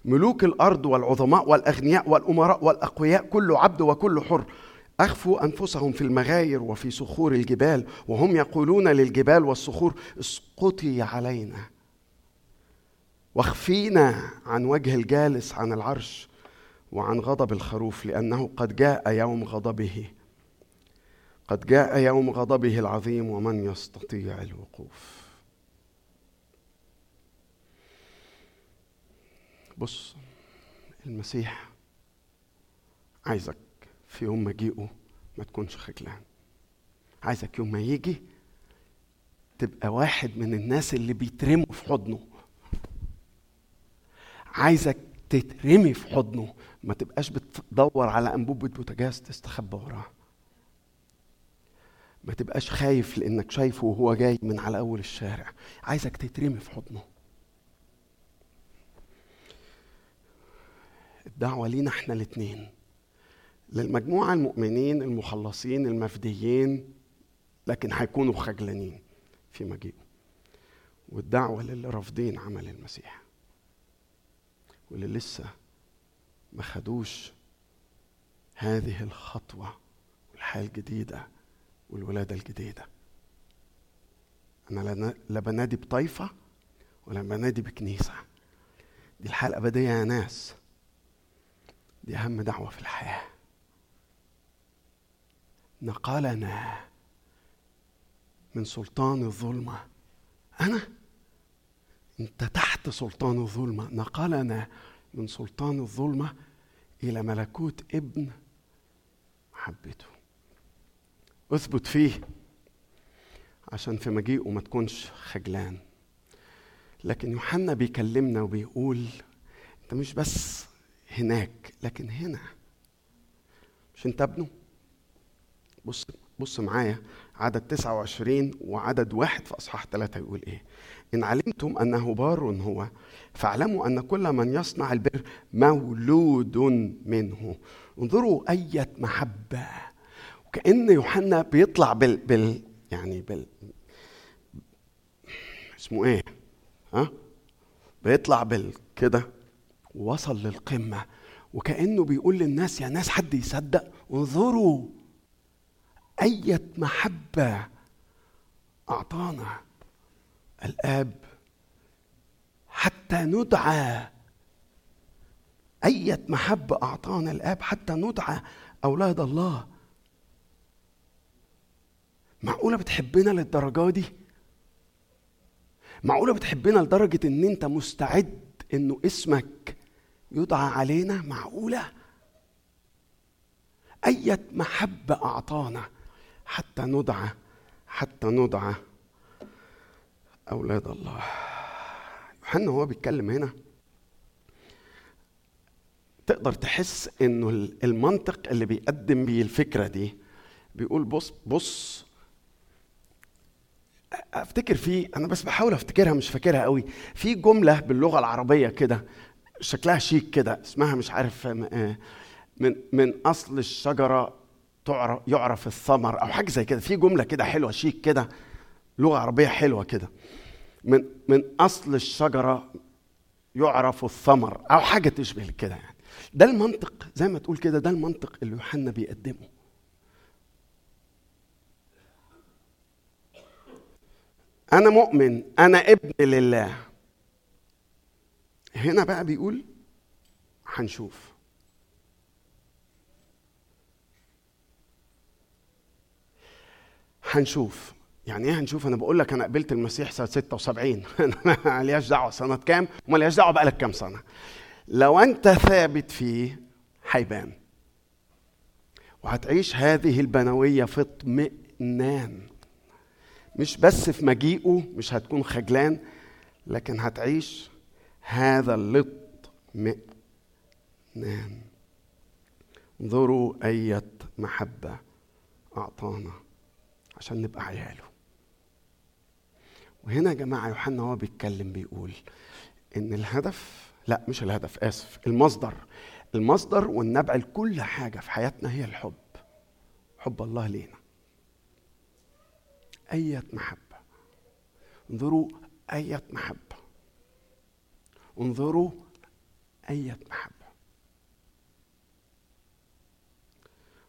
ملوك الأرض والعظماء والأغنياء والأمراء والأقوياء كل عبد وكل حر أخفوا أنفسهم في المغاير وفي صخور الجبال وهم يقولون للجبال والصخور اسقطي علينا. واخفينا عن وجه الجالس عن العرش وعن غضب الخروف لأنه قد جاء يوم غضبه. قد جاء يوم غضبه العظيم ومن يستطيع الوقوف. بص المسيح عايزك في يوم مجيئه ما تكونش خجلان. عايزك يوم ما يجي تبقى واحد من الناس اللي بيترموا في حضنه. عايزك تترمي في حضنه. ما تبقاش بتدور على انبوبه بوتاجاز تستخبى وراها ما تبقاش خايف لأنك شايفه وهو جاي من على أول الشارع. عايزك تترمي في حضنه. الدعوة لينا إحنا الاتنين. للمجموعة المؤمنين المخلصين المفديين لكن هيكونوا خجلانين في مجيئه. والدعوة للي رافضين عمل المسيح. واللي لسه ما خدوش هذه الخطوة والحياة الجديدة والولادة الجديدة. أنا لا- بنادي بطائفة ولا بنادي بكنيسة. دي الحياة الأبدية يا ناس. دي أهم دعوة في الحياة. نقلنا من سلطان الظلمة. أنا أنت تحت سلطان الظلمة. نقلنا من سلطان الظلمة إلى ملكوت ابن محبته اثبت فيه عشان في مجيئه ما تكونش خجلان. لكن يوحنا بيكلمنا وبيقول انت مش بس هناك لكن هنا. مش انت ابنه؟ بص بص معايا. عدد 29 وعدد واحد في أصحاح ثلاثة يقول إيه؟ إن علمتم أنه بار هو فاعلموا أن كل من يصنع البر مولود منه. انظروا اية محبة. وكأن يوحنا بيطلع بال, بال يعني بال اسمه إيه؟ ها؟ بيطلع بال كده ووصل للقمة. وكأنه بيقول للناس يا ناس حد يصدق؟ انظروا. أية محبة أعطانا. الآب حتى ندعى أية محبة أعطانا الآب حتى ندعى أولاد الله معقولة بتحبنا للدرجة دي؟ معقولة بتحبنا لدرجة إن أنت مستعد إنه اسمك يدعى علينا؟ معقولة؟ أية محبة أعطانا حتى ندعى حتى ندعى أولاد الله. يوحنا هو بيتكلم هنا. تقدر تحس إنه المنطق اللي بيقدم بيه الفكرة دي بيقول بص بص أفتكر في أنا بس بحاول أفتكرها مش فاكرها قوي. في جملة باللغة العربية كده شكلها شيك كده اسمها مش عارف من من أصل الشجرة تعرف يعرف الثمر أو حاجة زي كده. في جملة كده حلوة شيك كده. لغة عربية حلوة كده. من من أصل الشجرة يعرف الثمر أو حاجة تشبه كده يعني. ده المنطق زي ما تقول كده ده المنطق اللي يوحنا بيقدمه. أنا مؤمن أنا ابن لله. هنا بقى بيقول هنشوف. هنشوف. يعني إيه؟ هنشوف أنا بقول لك أنا قبلت المسيح سنة 76 [LAUGHS] أنا مالياش دعوة. سنة كام؟ ومالياش دعوة بقالك كام سنة. لو أنت ثابت فيه هيبان. وهتعيش هذه البنوية في اطمئنان. مش بس في مجيئه مش هتكون خجلان لكن هتعيش هذا الاطمئنان. انظروا أية محبة أعطانا عشان نبقى عياله. وهنا يا جماعة يوحنا هو بيتكلم بيقول إن الهدف لا مش الهدف آسف المصدر المصدر والنبع لكل حاجة في حياتنا هي الحب حب الله لينا. أية محبة. انظروا أية محبة. انظروا أية محبة.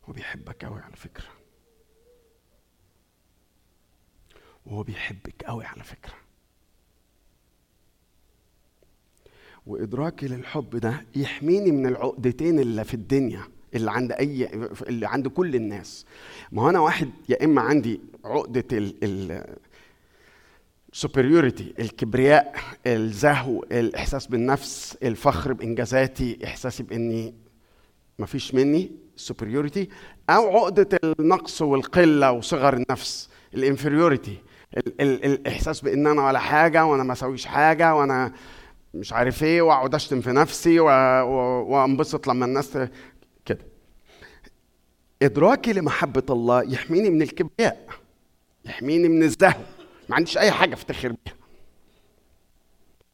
هو بيحبك أوي على فكرة. وهو بيحبك أوي على فكرة. وإدراكي للحب ده يحميني من العقدتين اللي في الدنيا اللي عند أي اللي عند كل الناس. ما هو أنا واحد يا إما عندي عقدة ال ال superiority الكبرياء الزهو الإحساس بالنفس الفخر بإنجازاتي إحساسي بإني ما فيش مني superiority أو عقدة النقص والقلة وصغر النفس الانفيريوريتي الإحساس بإن أنا ولا حاجة وأنا ما أسويش حاجة وأنا مش عارف إيه وأقعد أشتم في نفسي وأنبسط لما الناس كده. ادراكي لمحبة الله يحميني من الكبرياء يحميني من الزهو ما عنديش أي حاجة أفتخر بيها.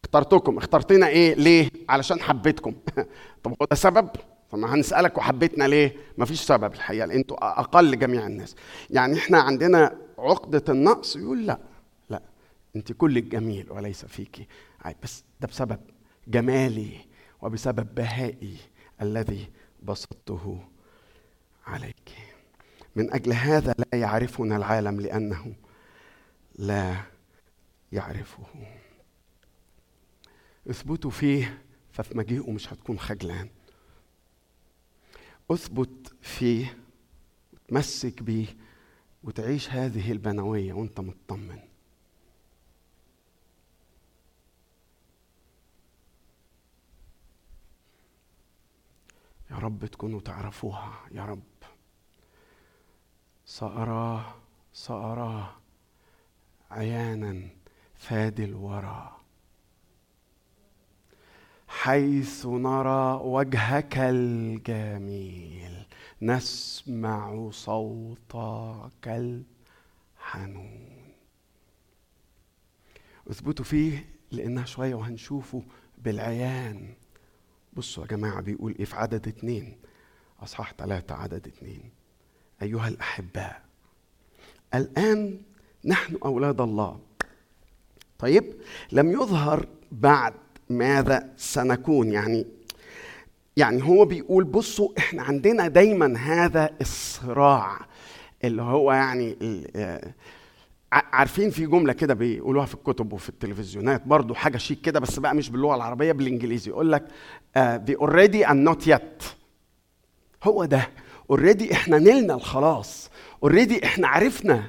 اخترتكم. اخترتنا إيه؟ ليه؟ علشان حبيتكم. [LAUGHS] طب هو ده سبب؟ طب ما هنسألك وحبيتنا ليه؟ مفيش سبب الحقيقة أنتوا أقل جميع الناس. يعني إحنا عندنا عقدة النقص يقول لا لا انت كل الجميل وليس فيكي عيب بس ده بسبب جمالي وبسبب بهائي الذي بسطته عليك. من أجل هذا لا يعرفنا العالم لأنه لا يعرفه. اثبتوا فيه ففي مجيئه مش هتكون خجلان. اثبت فيه تمسك بيه وتعيش هذه البنوية وانت مطمن. يا رب تكونوا تعرفوها يا رب. سأراه سأراه عيانا فادي الورى. حيث نرى وجهك الجميل. نسمع صوتك الحنون. اثبتوا فيه لأنها شوية وهنشوفه بالعيان. بصوا يا جماعة بيقول إيه في عدد اتنين؟ أصحاح ثلاثة عدد اتنين. أيها الأحباء الآن نحن أولاد الله. طيب لم يظهر بعد ماذا سنكون؟ يعني يعني هو بيقول بصوا إحنا عندنا دايما هذا الصراع اللي هو يعني آه، عارفين في جملة كده بيقولوها في الكتب وفي التلفزيونات برضو حاجة شيك كده بس بقى مش باللغة العربية بالإنجليزي. يقول لك آه، the already and not yet. هو ده. already إحنا نلنا الخلاص. already إحنا عرفنا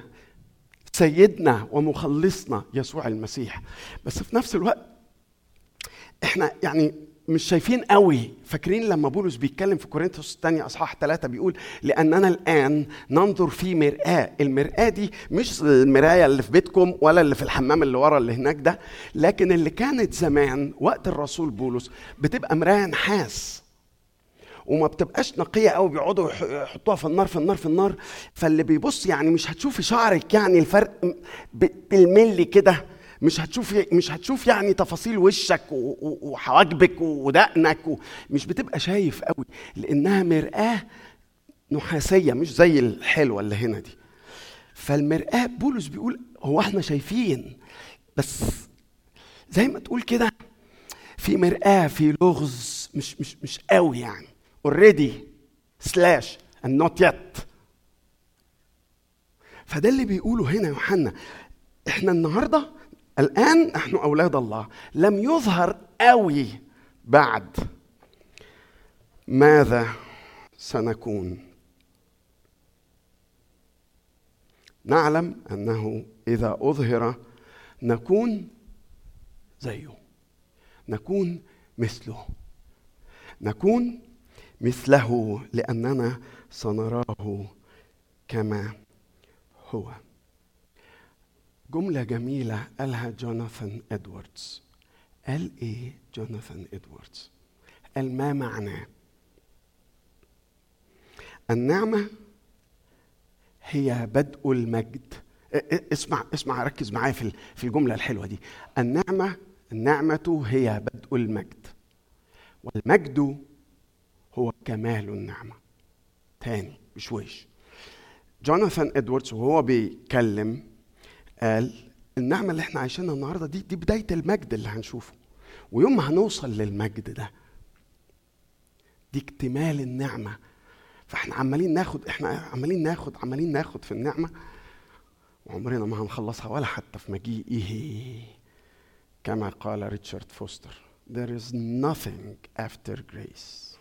سيدنا ومخلصنا يسوع المسيح. بس في نفس الوقت إحنا يعني مش شايفين قوي. فاكرين لما بولس بيتكلم في كورنثوس الثانية أصحاح ثلاثة بيقول لأننا الآن ننظر في مرآة. المرآة دي مش المراية اللي في بيتكم ولا اللي في الحمام اللي ورا اللي هناك ده لكن اللي كانت زمان وقت الرسول بولس بتبقى مراية نحاس. وما بتبقاش نقية قوي بيقعدوا يح- يحطوها في النار في النار في النار. فاللي بيبص يعني مش هتشوفي شعرك يعني الفرق بالملي كده. مش هتشوفي مش هتشوف يعني تفاصيل وشك وحواجبك ودقنك مش بتبقى شايف قوي لأنها مرآة نحاسية مش زي الحلوة اللي هنا دي. فالمرآة بولس بيقول هو إحنا شايفين بس زي ما تقول كده في مرآة في لغز مش مش مش قوي يعني. Already سلاش and not yet. فده اللي بيقوله هنا يوحنا. إحنا النهارده الآن نحن أولاد الله. لم يظهر قوي بعد ماذا سنكون. نعلم أنه إذا أظهر نكون زيه. نكون مثله. نكون مثله لأننا سنراه كما هو. جملة جميلة قالها جوناثان إدواردز. قال إيه جوناثان إدواردز؟ قال ما معناه؟ النعمة هي بدء المجد. اسمع اسمع ركز معايا في في الجملة الحلوة دي. النعمة النعمة هي بدء المجد. والمجد هو كمال النعمة. تاني بشويش. جوناثان إدواردز وهو بيتكلم قال النعمة اللي إحنا عايشينها النهارده دي دي بداية المجد اللي هنشوفه. ويوم ما هنوصل للمجد ده دي اكتمال النعمة. فاحنا عمالين ناخد إحنا عمالين ناخد عمالين ناخد في النعمة وعمرنا ما هنخلصها ولا حتى في مجيئه. كما قال ريتشارد فوستر there is nothing after grace.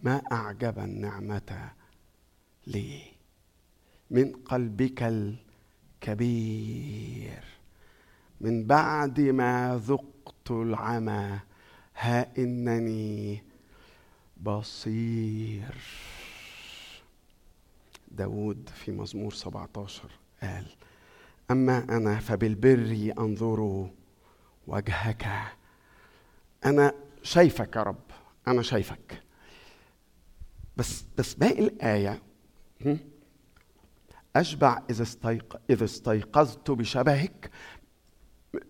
ما أعجب النعمة لي من قلبك الكبير. من بعد ما ذقت العمى ها إنني بصير. داود في مزمور 17 قال أما أنا فبالبر أنظر وجهك. أنا شايفك يا رب أنا شايفك. بس بس باقي الآية هم؟ أشبع إذا استيق إذا استيقظت بشبهك.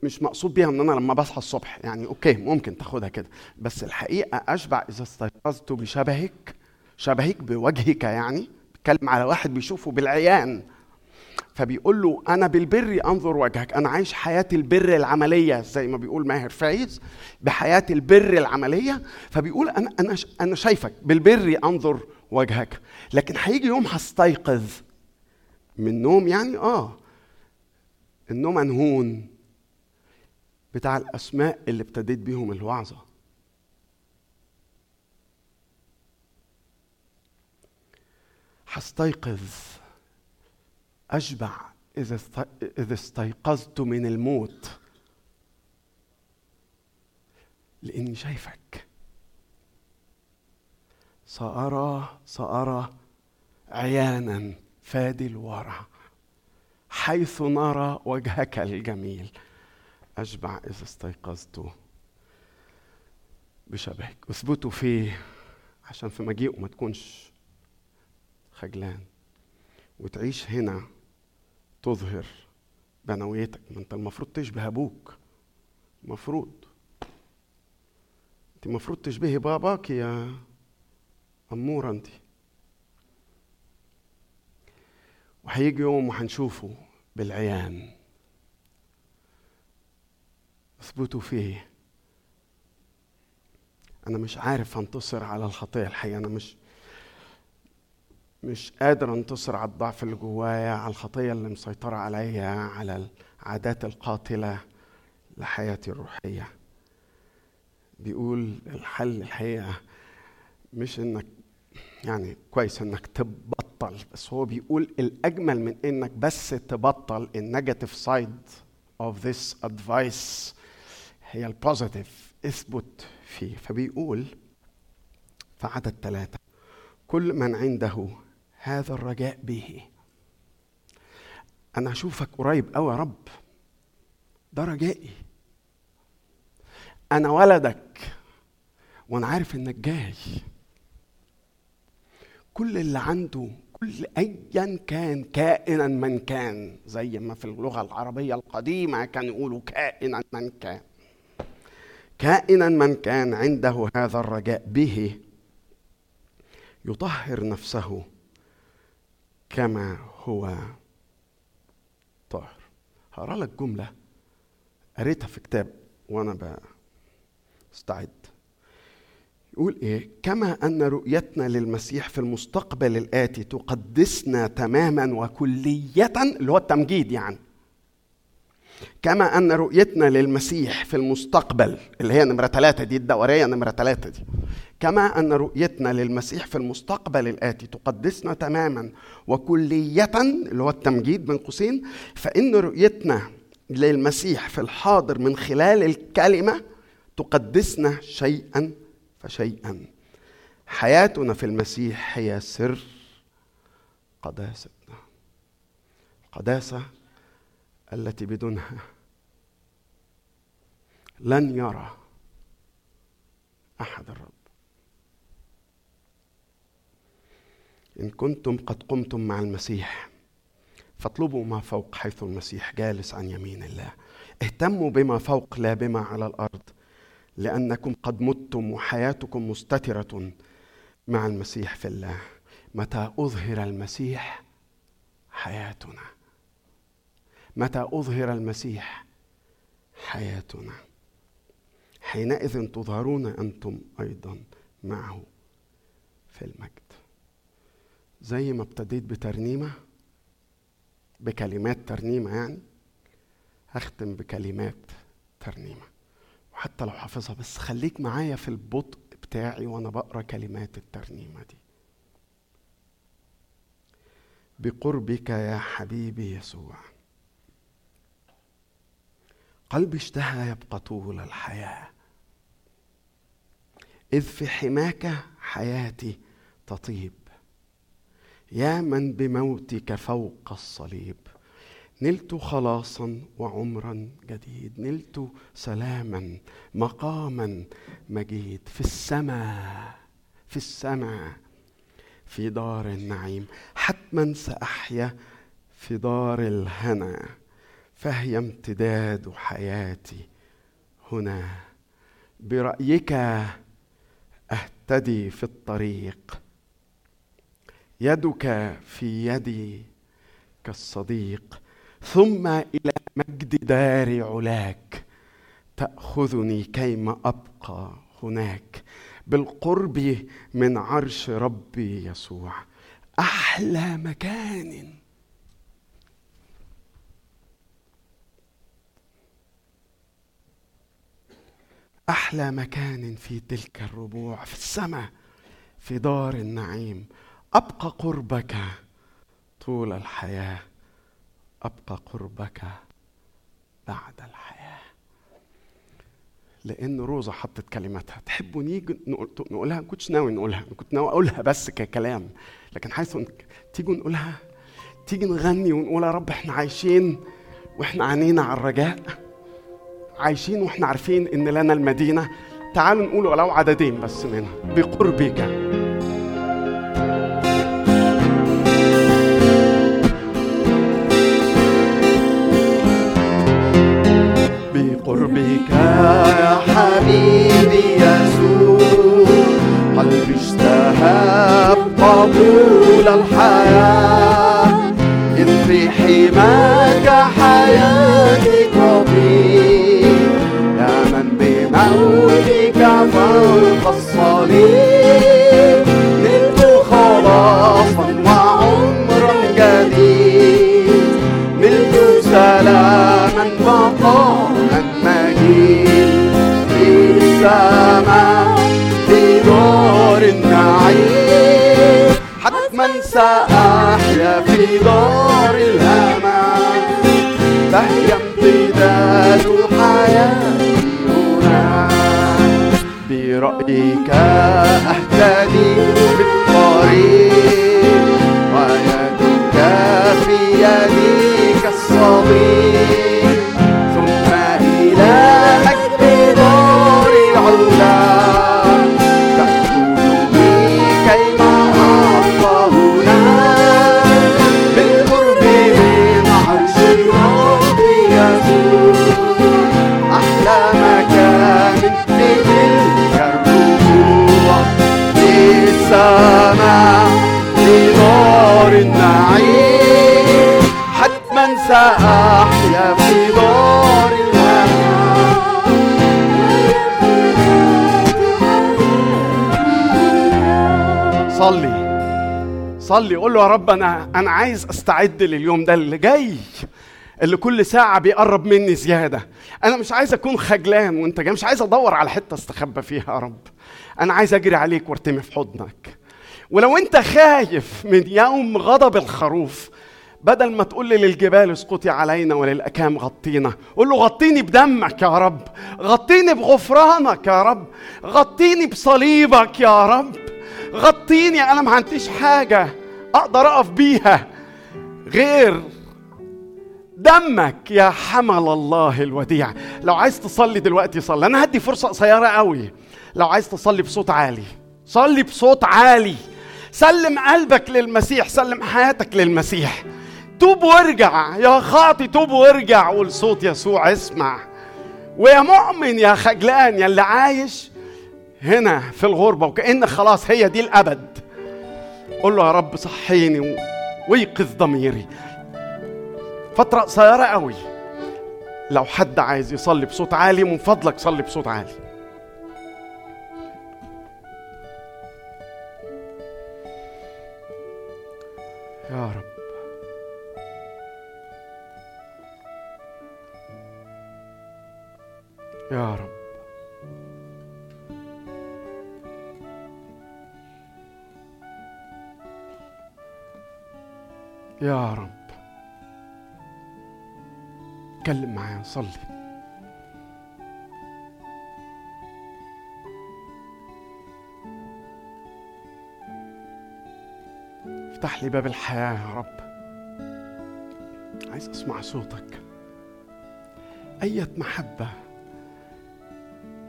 مش مقصود بيها إن أنا لما بصحى الصبح يعني أوكي ممكن تاخدها كده. بس الحقيقة أشبع إذا استيقظت بشبهك شبهك بوجهك يعني بيتكلم على واحد بيشوفه بالعيان. فبيقول له أنا بالبر أنظر وجهك. أنا عايش حياة البر العملية زي ما بيقول ماهر فايز بحياة البر العملية. فبيقول أنا أنا أنا شايفك بالبر أنظر وجهك. لكن هيجي يوم هستيقظ. من نوم يعني؟ آه. النوم أنهون بتاع الأسماء اللي ابتديت بيهم الوعظة. هستيقظ. أشبع إذا است- إذا استيقظت من الموت. لأني شايفك. سأرى سأرى عيانا. فادي الورى حيث نرى وجهك الجميل. أشبع إذا استيقظت بشبهك. اثبتوا فيه عشان في مجيئه ما تكونش خجلان. وتعيش هنا تظهر بنويتك. ما انت المفروض تشبه أبوك. المفروض. انت المفروض تشبهي باباك يا اموره انت. وهيجي يوم وهنشوفه بالعيان. اثبتوا فيه. أنا مش عارف أنتصر على الخطيه الحقيقة أنا مش مش قادر أنتصر على الضعف اللي جوايا على الخطيه اللي مسيطرة عليا على العادات القاتلة لحياتي الروحية. بيقول الحل الحقيقة مش إنك يعني كويس إنك تبطل بس هو بيقول الأجمل من إنك بس تبطل ال negative side of this advice هي ال positive اثبت فيه. فبيقول في عدد ثلاثة كل من عنده هذا الرجاء به. أنا أشوفك قريب أوي يا رب. ده رجائي. أنا ولدك وأنا عارف إنك جاي كل اللي عنده كل ايا كان كائنا من كان زي ما في اللغة العربية القديمة كانوا يقولوا كائنا من كان. كائنا من كان عنده هذا الرجاء به يطهر نفسه كما هو طاهر. هقرأ لك جملة قريتها في كتاب وأنا بستعد. يقول إيه؟ كما أن رؤيتنا للمسيح في المستقبل الآتي تقدسنا تماما وكلية اللي هو التمجيد يعني. كما أن رؤيتنا للمسيح في المستقبل اللي هي نمرة ثلاثة دي الدورية نمرة ثلاثة دي. كما أن رؤيتنا للمسيح في المستقبل الآتي تقدسنا تماما وكلية اللي هو التمجيد بين قوسين. فإن رؤيتنا للمسيح في الحاضر من خلال الكلمة تقدسنا شيئا فشيئا. حياتنا في المسيح هي سر قداستنا القداسه التي بدونها لن يرى أحد الرب. إن كنتم قد قمتم مع المسيح فاطلبوا ما فوق حيث المسيح جالس عن يمين الله. اهتموا بما فوق لا بما على الأرض. لأنكم قد متم وحياتكم مستترة مع المسيح في الله. متى أظهر المسيح حياتنا؟ متى أظهر المسيح حياتنا؟ حينئذ تظهرون أنتم أيضا معه في المجد. زي ما ابتديت بترنيمة بكلمات ترنيمة يعني هختم بكلمات ترنيمة. وحتى لو حافظها بس خليك معايا في البطء بتاعي وأنا بقرأ كلمات الترنيمة دي. بقربك يا حبيبي يسوع. قلبي اشتهى يبقى طول الحياة. إذ في حماك حياتي تطيب. يا من بموتك فوق الصليب. نلت خلاصا وعمرا جديد نلت سلاما مقاما مجيد. في السماء في السماء في دار النعيم. حتما سأحيا في دار الهنا فهي امتداد حياتي هنا. برأيك أهتدي في الطريق. يدك في يدي كالصديق. ثم إلى مجد دار علاك. تأخذني كيما أبقى هناك. بالقرب من عرش ربي يسوع. أحلى مكان. أحلى مكان في تلك الربوع في السماء في دار النعيم. أبقى قربك طول الحياة. أبقى قربك بعد الحياة. لأن روزا حطت كلماتها. تحبوا نيجي نقول- نقولها؟ ما كنتش ناوي نقولها. كنت ناوي أقولها بس ككلام. لكن حيث تيجوا نقولها؟ تيجي نغني ونقول يا رب إحنا عايشين وإحنا عينينا على الرجاء. عايشين وإحنا عارفين إن لنا المدينة. تعالوا نقول ولو عددين بس منها. بقربك. حبيبي يسوع قلبي الحياة. في حماك سأحيا في دار الأمان. فهي امتداد حياتي هنا برأيك أهتدي بالطريق. ويدك في يديك الصديق ثم إلى مجد دار العلا. صلي قول له يا رب أنا أنا عايز أستعد لليوم ده اللي جاي اللي كل ساعة بيقرب مني زيادة. أنا مش عايز أكون خجلان وأنت جاي مش عايز أدور على حتة أستخبى فيها يا رب. أنا عايز أجري عليك وأرتمي في حضنك. ولو أنت خايف من يوم غضب الخروف بدل ما تقول لي للجبال اسقطي علينا وللأكام غطينا قول له غطيني بدمك يا رب غطيني بغفرانك يا رب غطيني بصليبك يا رب غطيني أنا ما عنديش حاجة. أقدر أقف بيها غير دمك يا حمل الله الوديع. لو عايز تصلي دلوقتي صلي. أنا هدي فرصة قصيرة قوي. لو عايز تصلي بصوت عالي. صلي بصوت عالي. سلم قلبك للمسيح. سلم حياتك للمسيح. توب وارجع. يا خاطي توب وارجع. قول صوت يسوع اسمع. ويا مؤمن يا خجلان يا اللي عايش هنا في الغربة. وكأن خلاص هي دي الأبد. قول له يا رب صحيني ويقظ ضميري. فترة قصيرة قوي. لو حد عايز يصلي بصوت عالي من فضلك صلي بصوت عالي. يا رب. يا رب. يا رب. اتكلم معايا صلي. افتح لي باب الحياة يا رب. عايز أسمع صوتك. أية محبة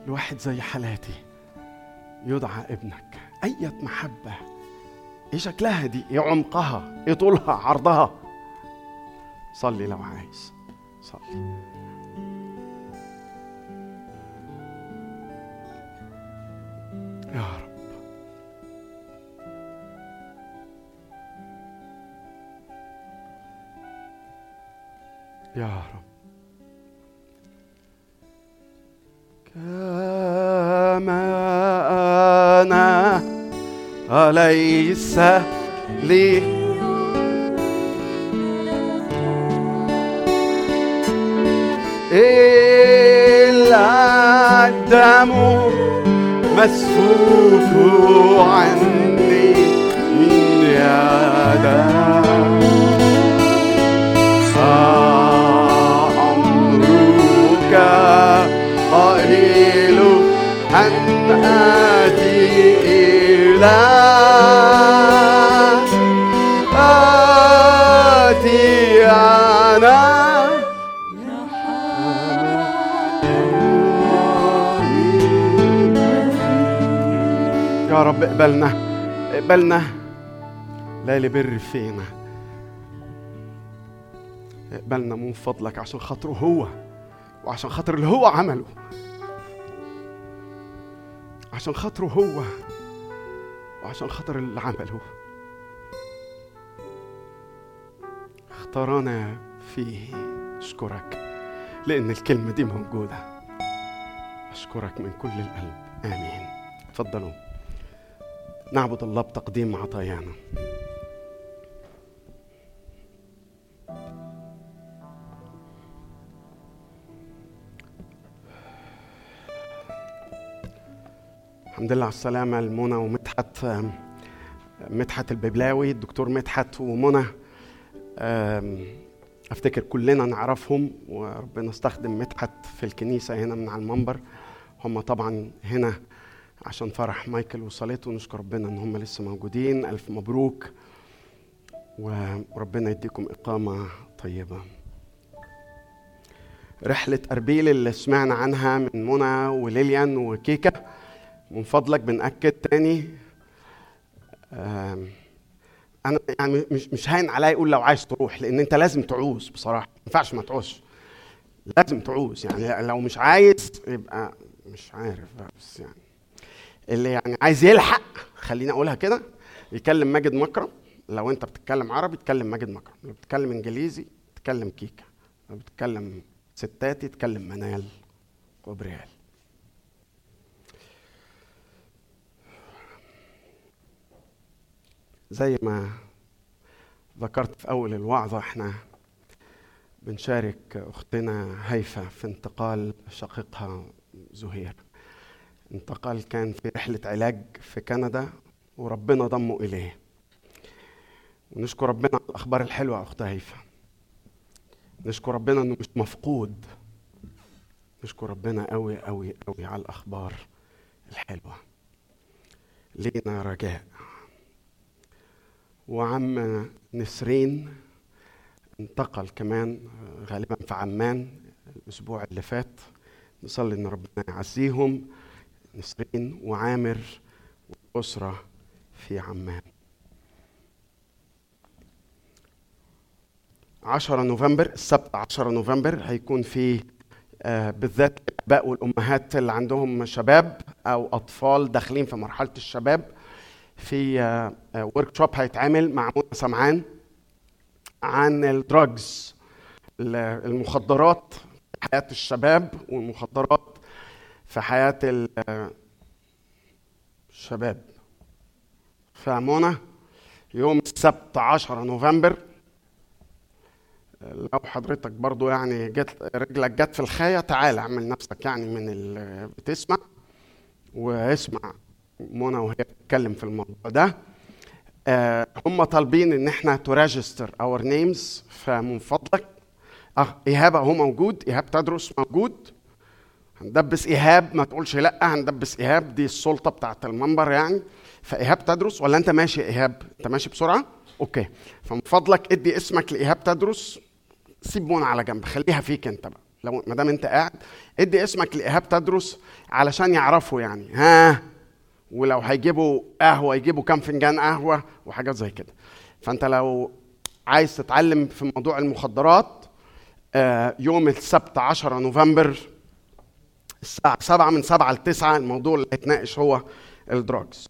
لواحد زي حالاتي يدعى ابنك. أية محبة إيه شكلها دي؟ إيه عمقها؟ إيه طولها؟ عرضها؟ صلي لو عايز. صلي. يا رب. يا رب. كما أنا أليس لي؟ إلا الدم مسفوك عني من فأمرك قليل أن يا رب اقبلنا اقبلنا. لا لبر فينا. اقبلنا من فضلك عشان خاطره هو وعشان خاطر اللي هو عمله. عشان خاطره هو. وعشان خاطر اللي عمله اختارنا فيه. أشكرك لأن الكلمة دي موجودة. أشكرك من كل القلب. آمين. تفضلوا. نعبد الله بتقديم عطايانا. الحمد لله على السلامة لمنى ومدحت مدحت الببلاوي الدكتور مدحت ومنى. أفتكر كلنا نعرفهم وربنا استخدم مدحت في الكنيسة هنا من على المنبر. هم طبعا هنا عشان فرح مايكل وصليته. ونشكر ربنا إن هم لسه موجودين. ألف مبروك وربنا يديكم إقامة طيبة. رحلة أربيل اللي سمعنا عنها من منى وليليان وكيكة. من فضلك بنأكد تاني. أنا يعني مش مش هاين عليا أقول لو عايز تروح لأن أنت لازم تعوز بصراحة. ما ينفعش ما تعوزش. لازم تعوز. يعني لو مش عايز يبقى مش عارف بقى، بس يعني. اللي يعني عايز يلحق خليني أقولها كده يكلم ماجد مكرم. لو أنت بتتكلم عربي تكلم ماجد مكرم. لو بتتكلم إنجليزي تكلم كيكا لو بتتكلم ستاتي تكلم منال وبريال زي ما ذكرت في أول الوعظة إحنا بنشارك أختنا هيفا في انتقال شقيقها زهير. انتقل كان في رحلة علاج في كندا وربنا ضمه إليه. ونشكر ربنا على الأخبار الحلوة يا أخت هيفا. نشكر ربنا إنه مش مفقود. نشكر ربنا قوي قوي قوي على الأخبار الحلوة. لينا رجاء. وعم نسرين انتقل كمان غالبا في عمان الأسبوع اللي فات. نصلي إن ربنا يعزيهم نسرين وعامر والأسرة في عمان. 10 نوفمبر السبت 10 نوفمبر هيكون في آه، بالذات الآباء والأمهات اللي عندهم شباب أو أطفال داخلين في مرحلة الشباب. في workshop هيتعمل مع منى سمعان عن ال drugs المخدرات في حياة الشباب والمخدرات في حياة ال- الشباب. فمنى يوم السبت 10 نوفمبر لو حضرتك برضو يعني جت رجلك جت في الخيه تعال اعمل نفسك يعني من اللي بتسمع واسمع. منى وهي بتتكلم في الموضوع ده آه هم طالبين إن إحنا ت register our names فمن فضلك آه إيهاب أهو موجود إيهاب تادرس موجود. هندبس إيهاب ما تقولش لأ هندبس إيهاب دي السلطة بتاعت المنبر يعني. فإيهاب تدرس ولا أنت ماشي إيهاب؟ أنت ماشي بسرعة؟ أوكي. فمن فضلك ادي اسمك لإيهاب تدرس سيب منى على جنب خليها فيك أنت بقى. لو ما دام أنت قاعد ادي اسمك لإيهاب تدرس علشان يعرفوا يعني. ها؟ ولو هيجيبوا قهوة يجيبوا كام فنجان قهوة وحاجات زي كده. فأنت لو عايز تتعلم في موضوع المخدرات آه، يوم السبت 10 نوفمبر الساعة 7 من 7 ل 9 الموضوع اللي هيتناقش هو ال drugs.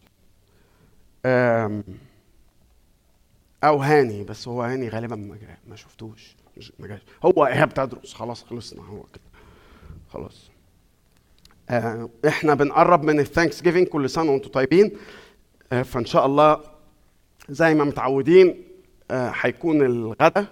أو هاني بس هو هاني غالبا ما ما شفتوش ما جاش. هو إيهاب تادرس خلاص خلصنا هو كده. خلاص. إحنا بنقرب من ال Thanksgiving كل سنة وأنتم طيبين. آه، فإن شاء الله زي ما متعودين آه، هيكون الغدا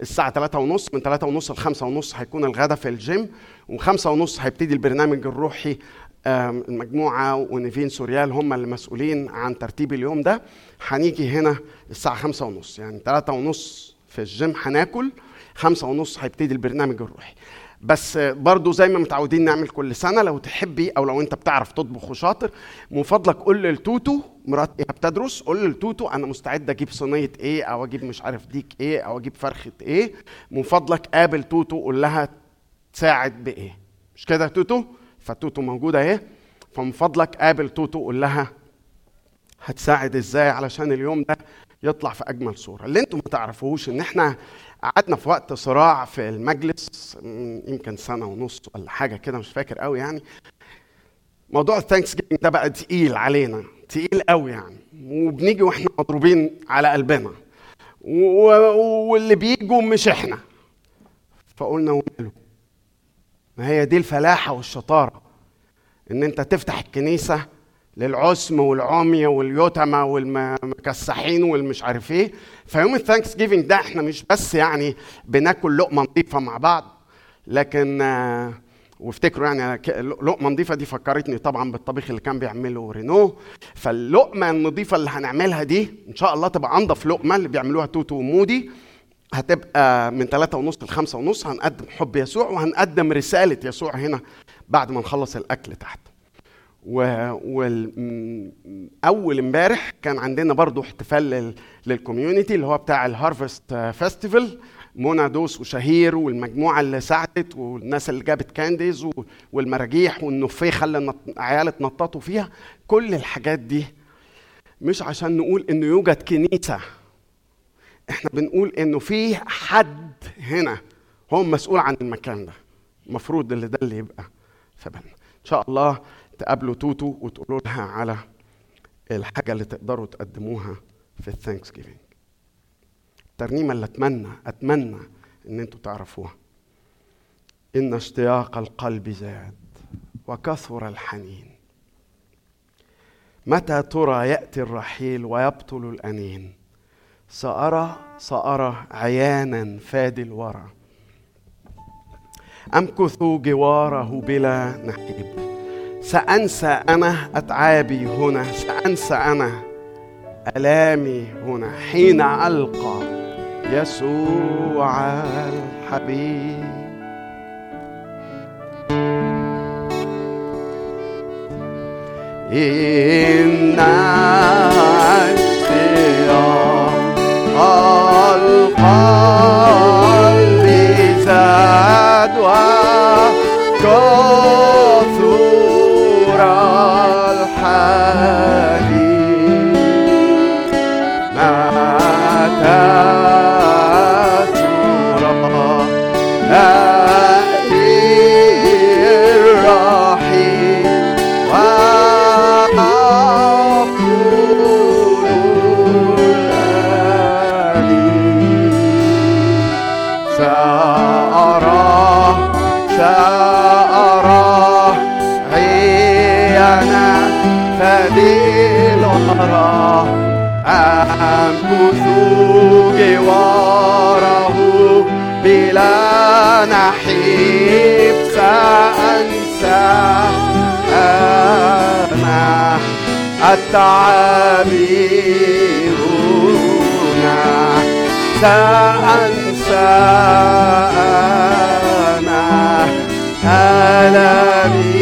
الساعة 3 ونص. من 3 ونص ل 5 ونص هيكون الغدا في الجيم و5 ونص هيبتدي البرنامج الروحي المجموعة ونيفين سوريال هم اللي مسؤولين عن ترتيب اليوم ده. هنيجي هنا الساعة خمسة ونص يعني ثلاثة ونص في الجيم هناكل خمسة ونص هيبتدي البرنامج الروحي. بس برضو زي ما متعودين نعمل كل سنة لو تحبي أو لو أنت بتعرف تطبخ وشاطر من فضلك قول للتوتو مرات إيهاب تادرس قول للتوتو أنا مستعد أجيب صينية إيه أو أجيب مش عارف ديك إيه أو أجيب فرخة إيه. من فضلك قابل توتو قول لها تساعد بإيه. مش كده توتو؟ فتوتو موجودة أهي. فمن فضلك قابل توتو قول لها هتساعد إزاي علشان اليوم ده يطلع في أجمل صورة. اللي أنتم ما تعرفوش إن إحنا قعدنا في وقت صراع في المجلس يمكن سنة ونص ولا حاجة كده مش فاكر قوي يعني. موضوع ال Thanks ده بقى تقيل علينا تقيل قوي يعني. وبنيجي وإحنا مضروبين على قلبنا. واللي بيجوا مش إحنا. فقلنا وماله ما هي دي الفلاحة والشطارة. إن أنت تفتح الكنيسة للعسم والعمي واليتمى والمكسحين والمش عارف إيه. فيوم ال Thanksgiving ده إحنا مش بس يعني بناكل لقمة نظيفة مع بعض لكن آه، وافتكروا يعني لقمة نظيفة دي فكرتني طبعا بالطبيخ اللي كان بيعمله رينو. فاللقمة النظيفة اللي هنعملها دي إن شاء الله تبقى أنضف لقمة اللي بيعملوها توتو ومودي. هتبقى من ثلاثة ونص لخمسة ونص. هنقدم حب يسوع وهنقدم رسالة يسوع هنا بعد ما نخلص الأكل تحت. وأول امبارح كان عندنا برضو احتفال لل- لل community اللي هو بتاع ال harvest festival منى دوس وشهير والمجموعة اللي ساعدت والناس اللي جابت candies والمراجيح والنفيخة اللي عيال اتنططوا فيها. كل الحاجات دي مش عشان نقول إنه يوجد كنيسة. إحنا بنقول إنه في حد هنا هو مسؤول عن المكان ده. المفروض اللي ده اللي يبقى في بالنا. إن شاء الله تقابلوا توتو وتقولوا لها على الحاجة اللي تقدروا تقدموها في ال Thanksgiving الترنيمه اللي اتمنى أتمنى إن أنتوا تعرفوها. إن اشتياق القلب زاد وكثر الحنين. متى ترى يأتي الرحيل ويبطل الأنين؟ سأرى سأرى عيانا فادي الورى. أمكث جواره بلا نحيب؟ سأنسى أنا أتعابي هنا سأنسى أنا ألامي هنا حين ألقى يسوع الحبيب. إن هنا سأنسى أنا ألمي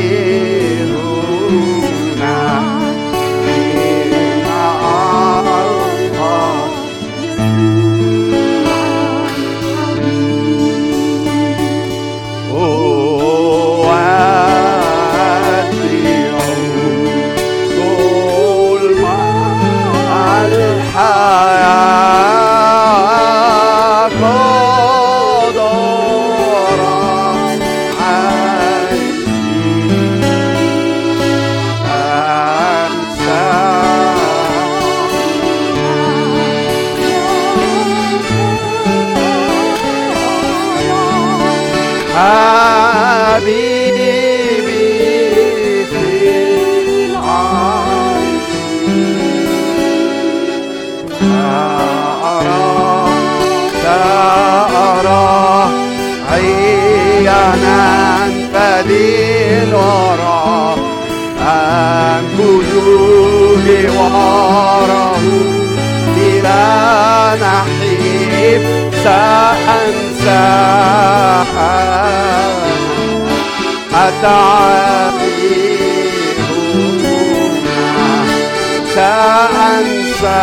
أنسى أتعبي سأنسى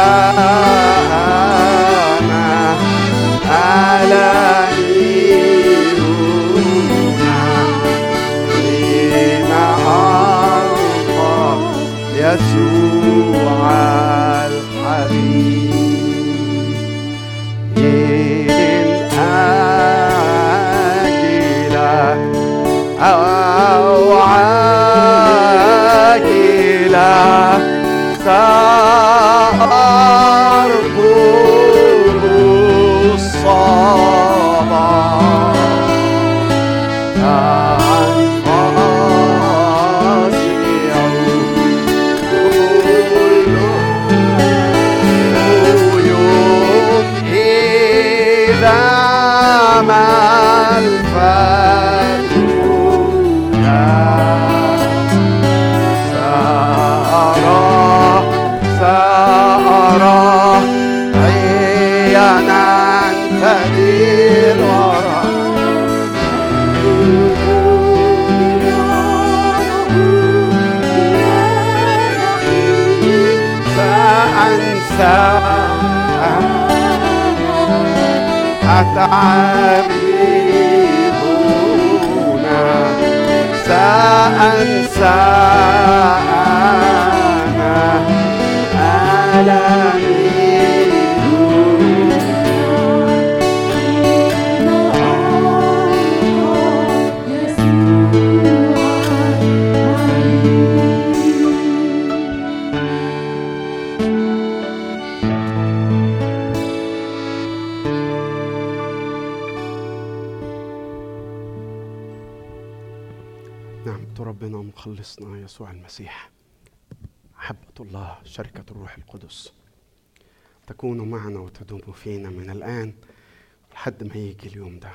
تكونوا معنا وتدوموا فينا من الآن لحد ما يجي اليوم ده.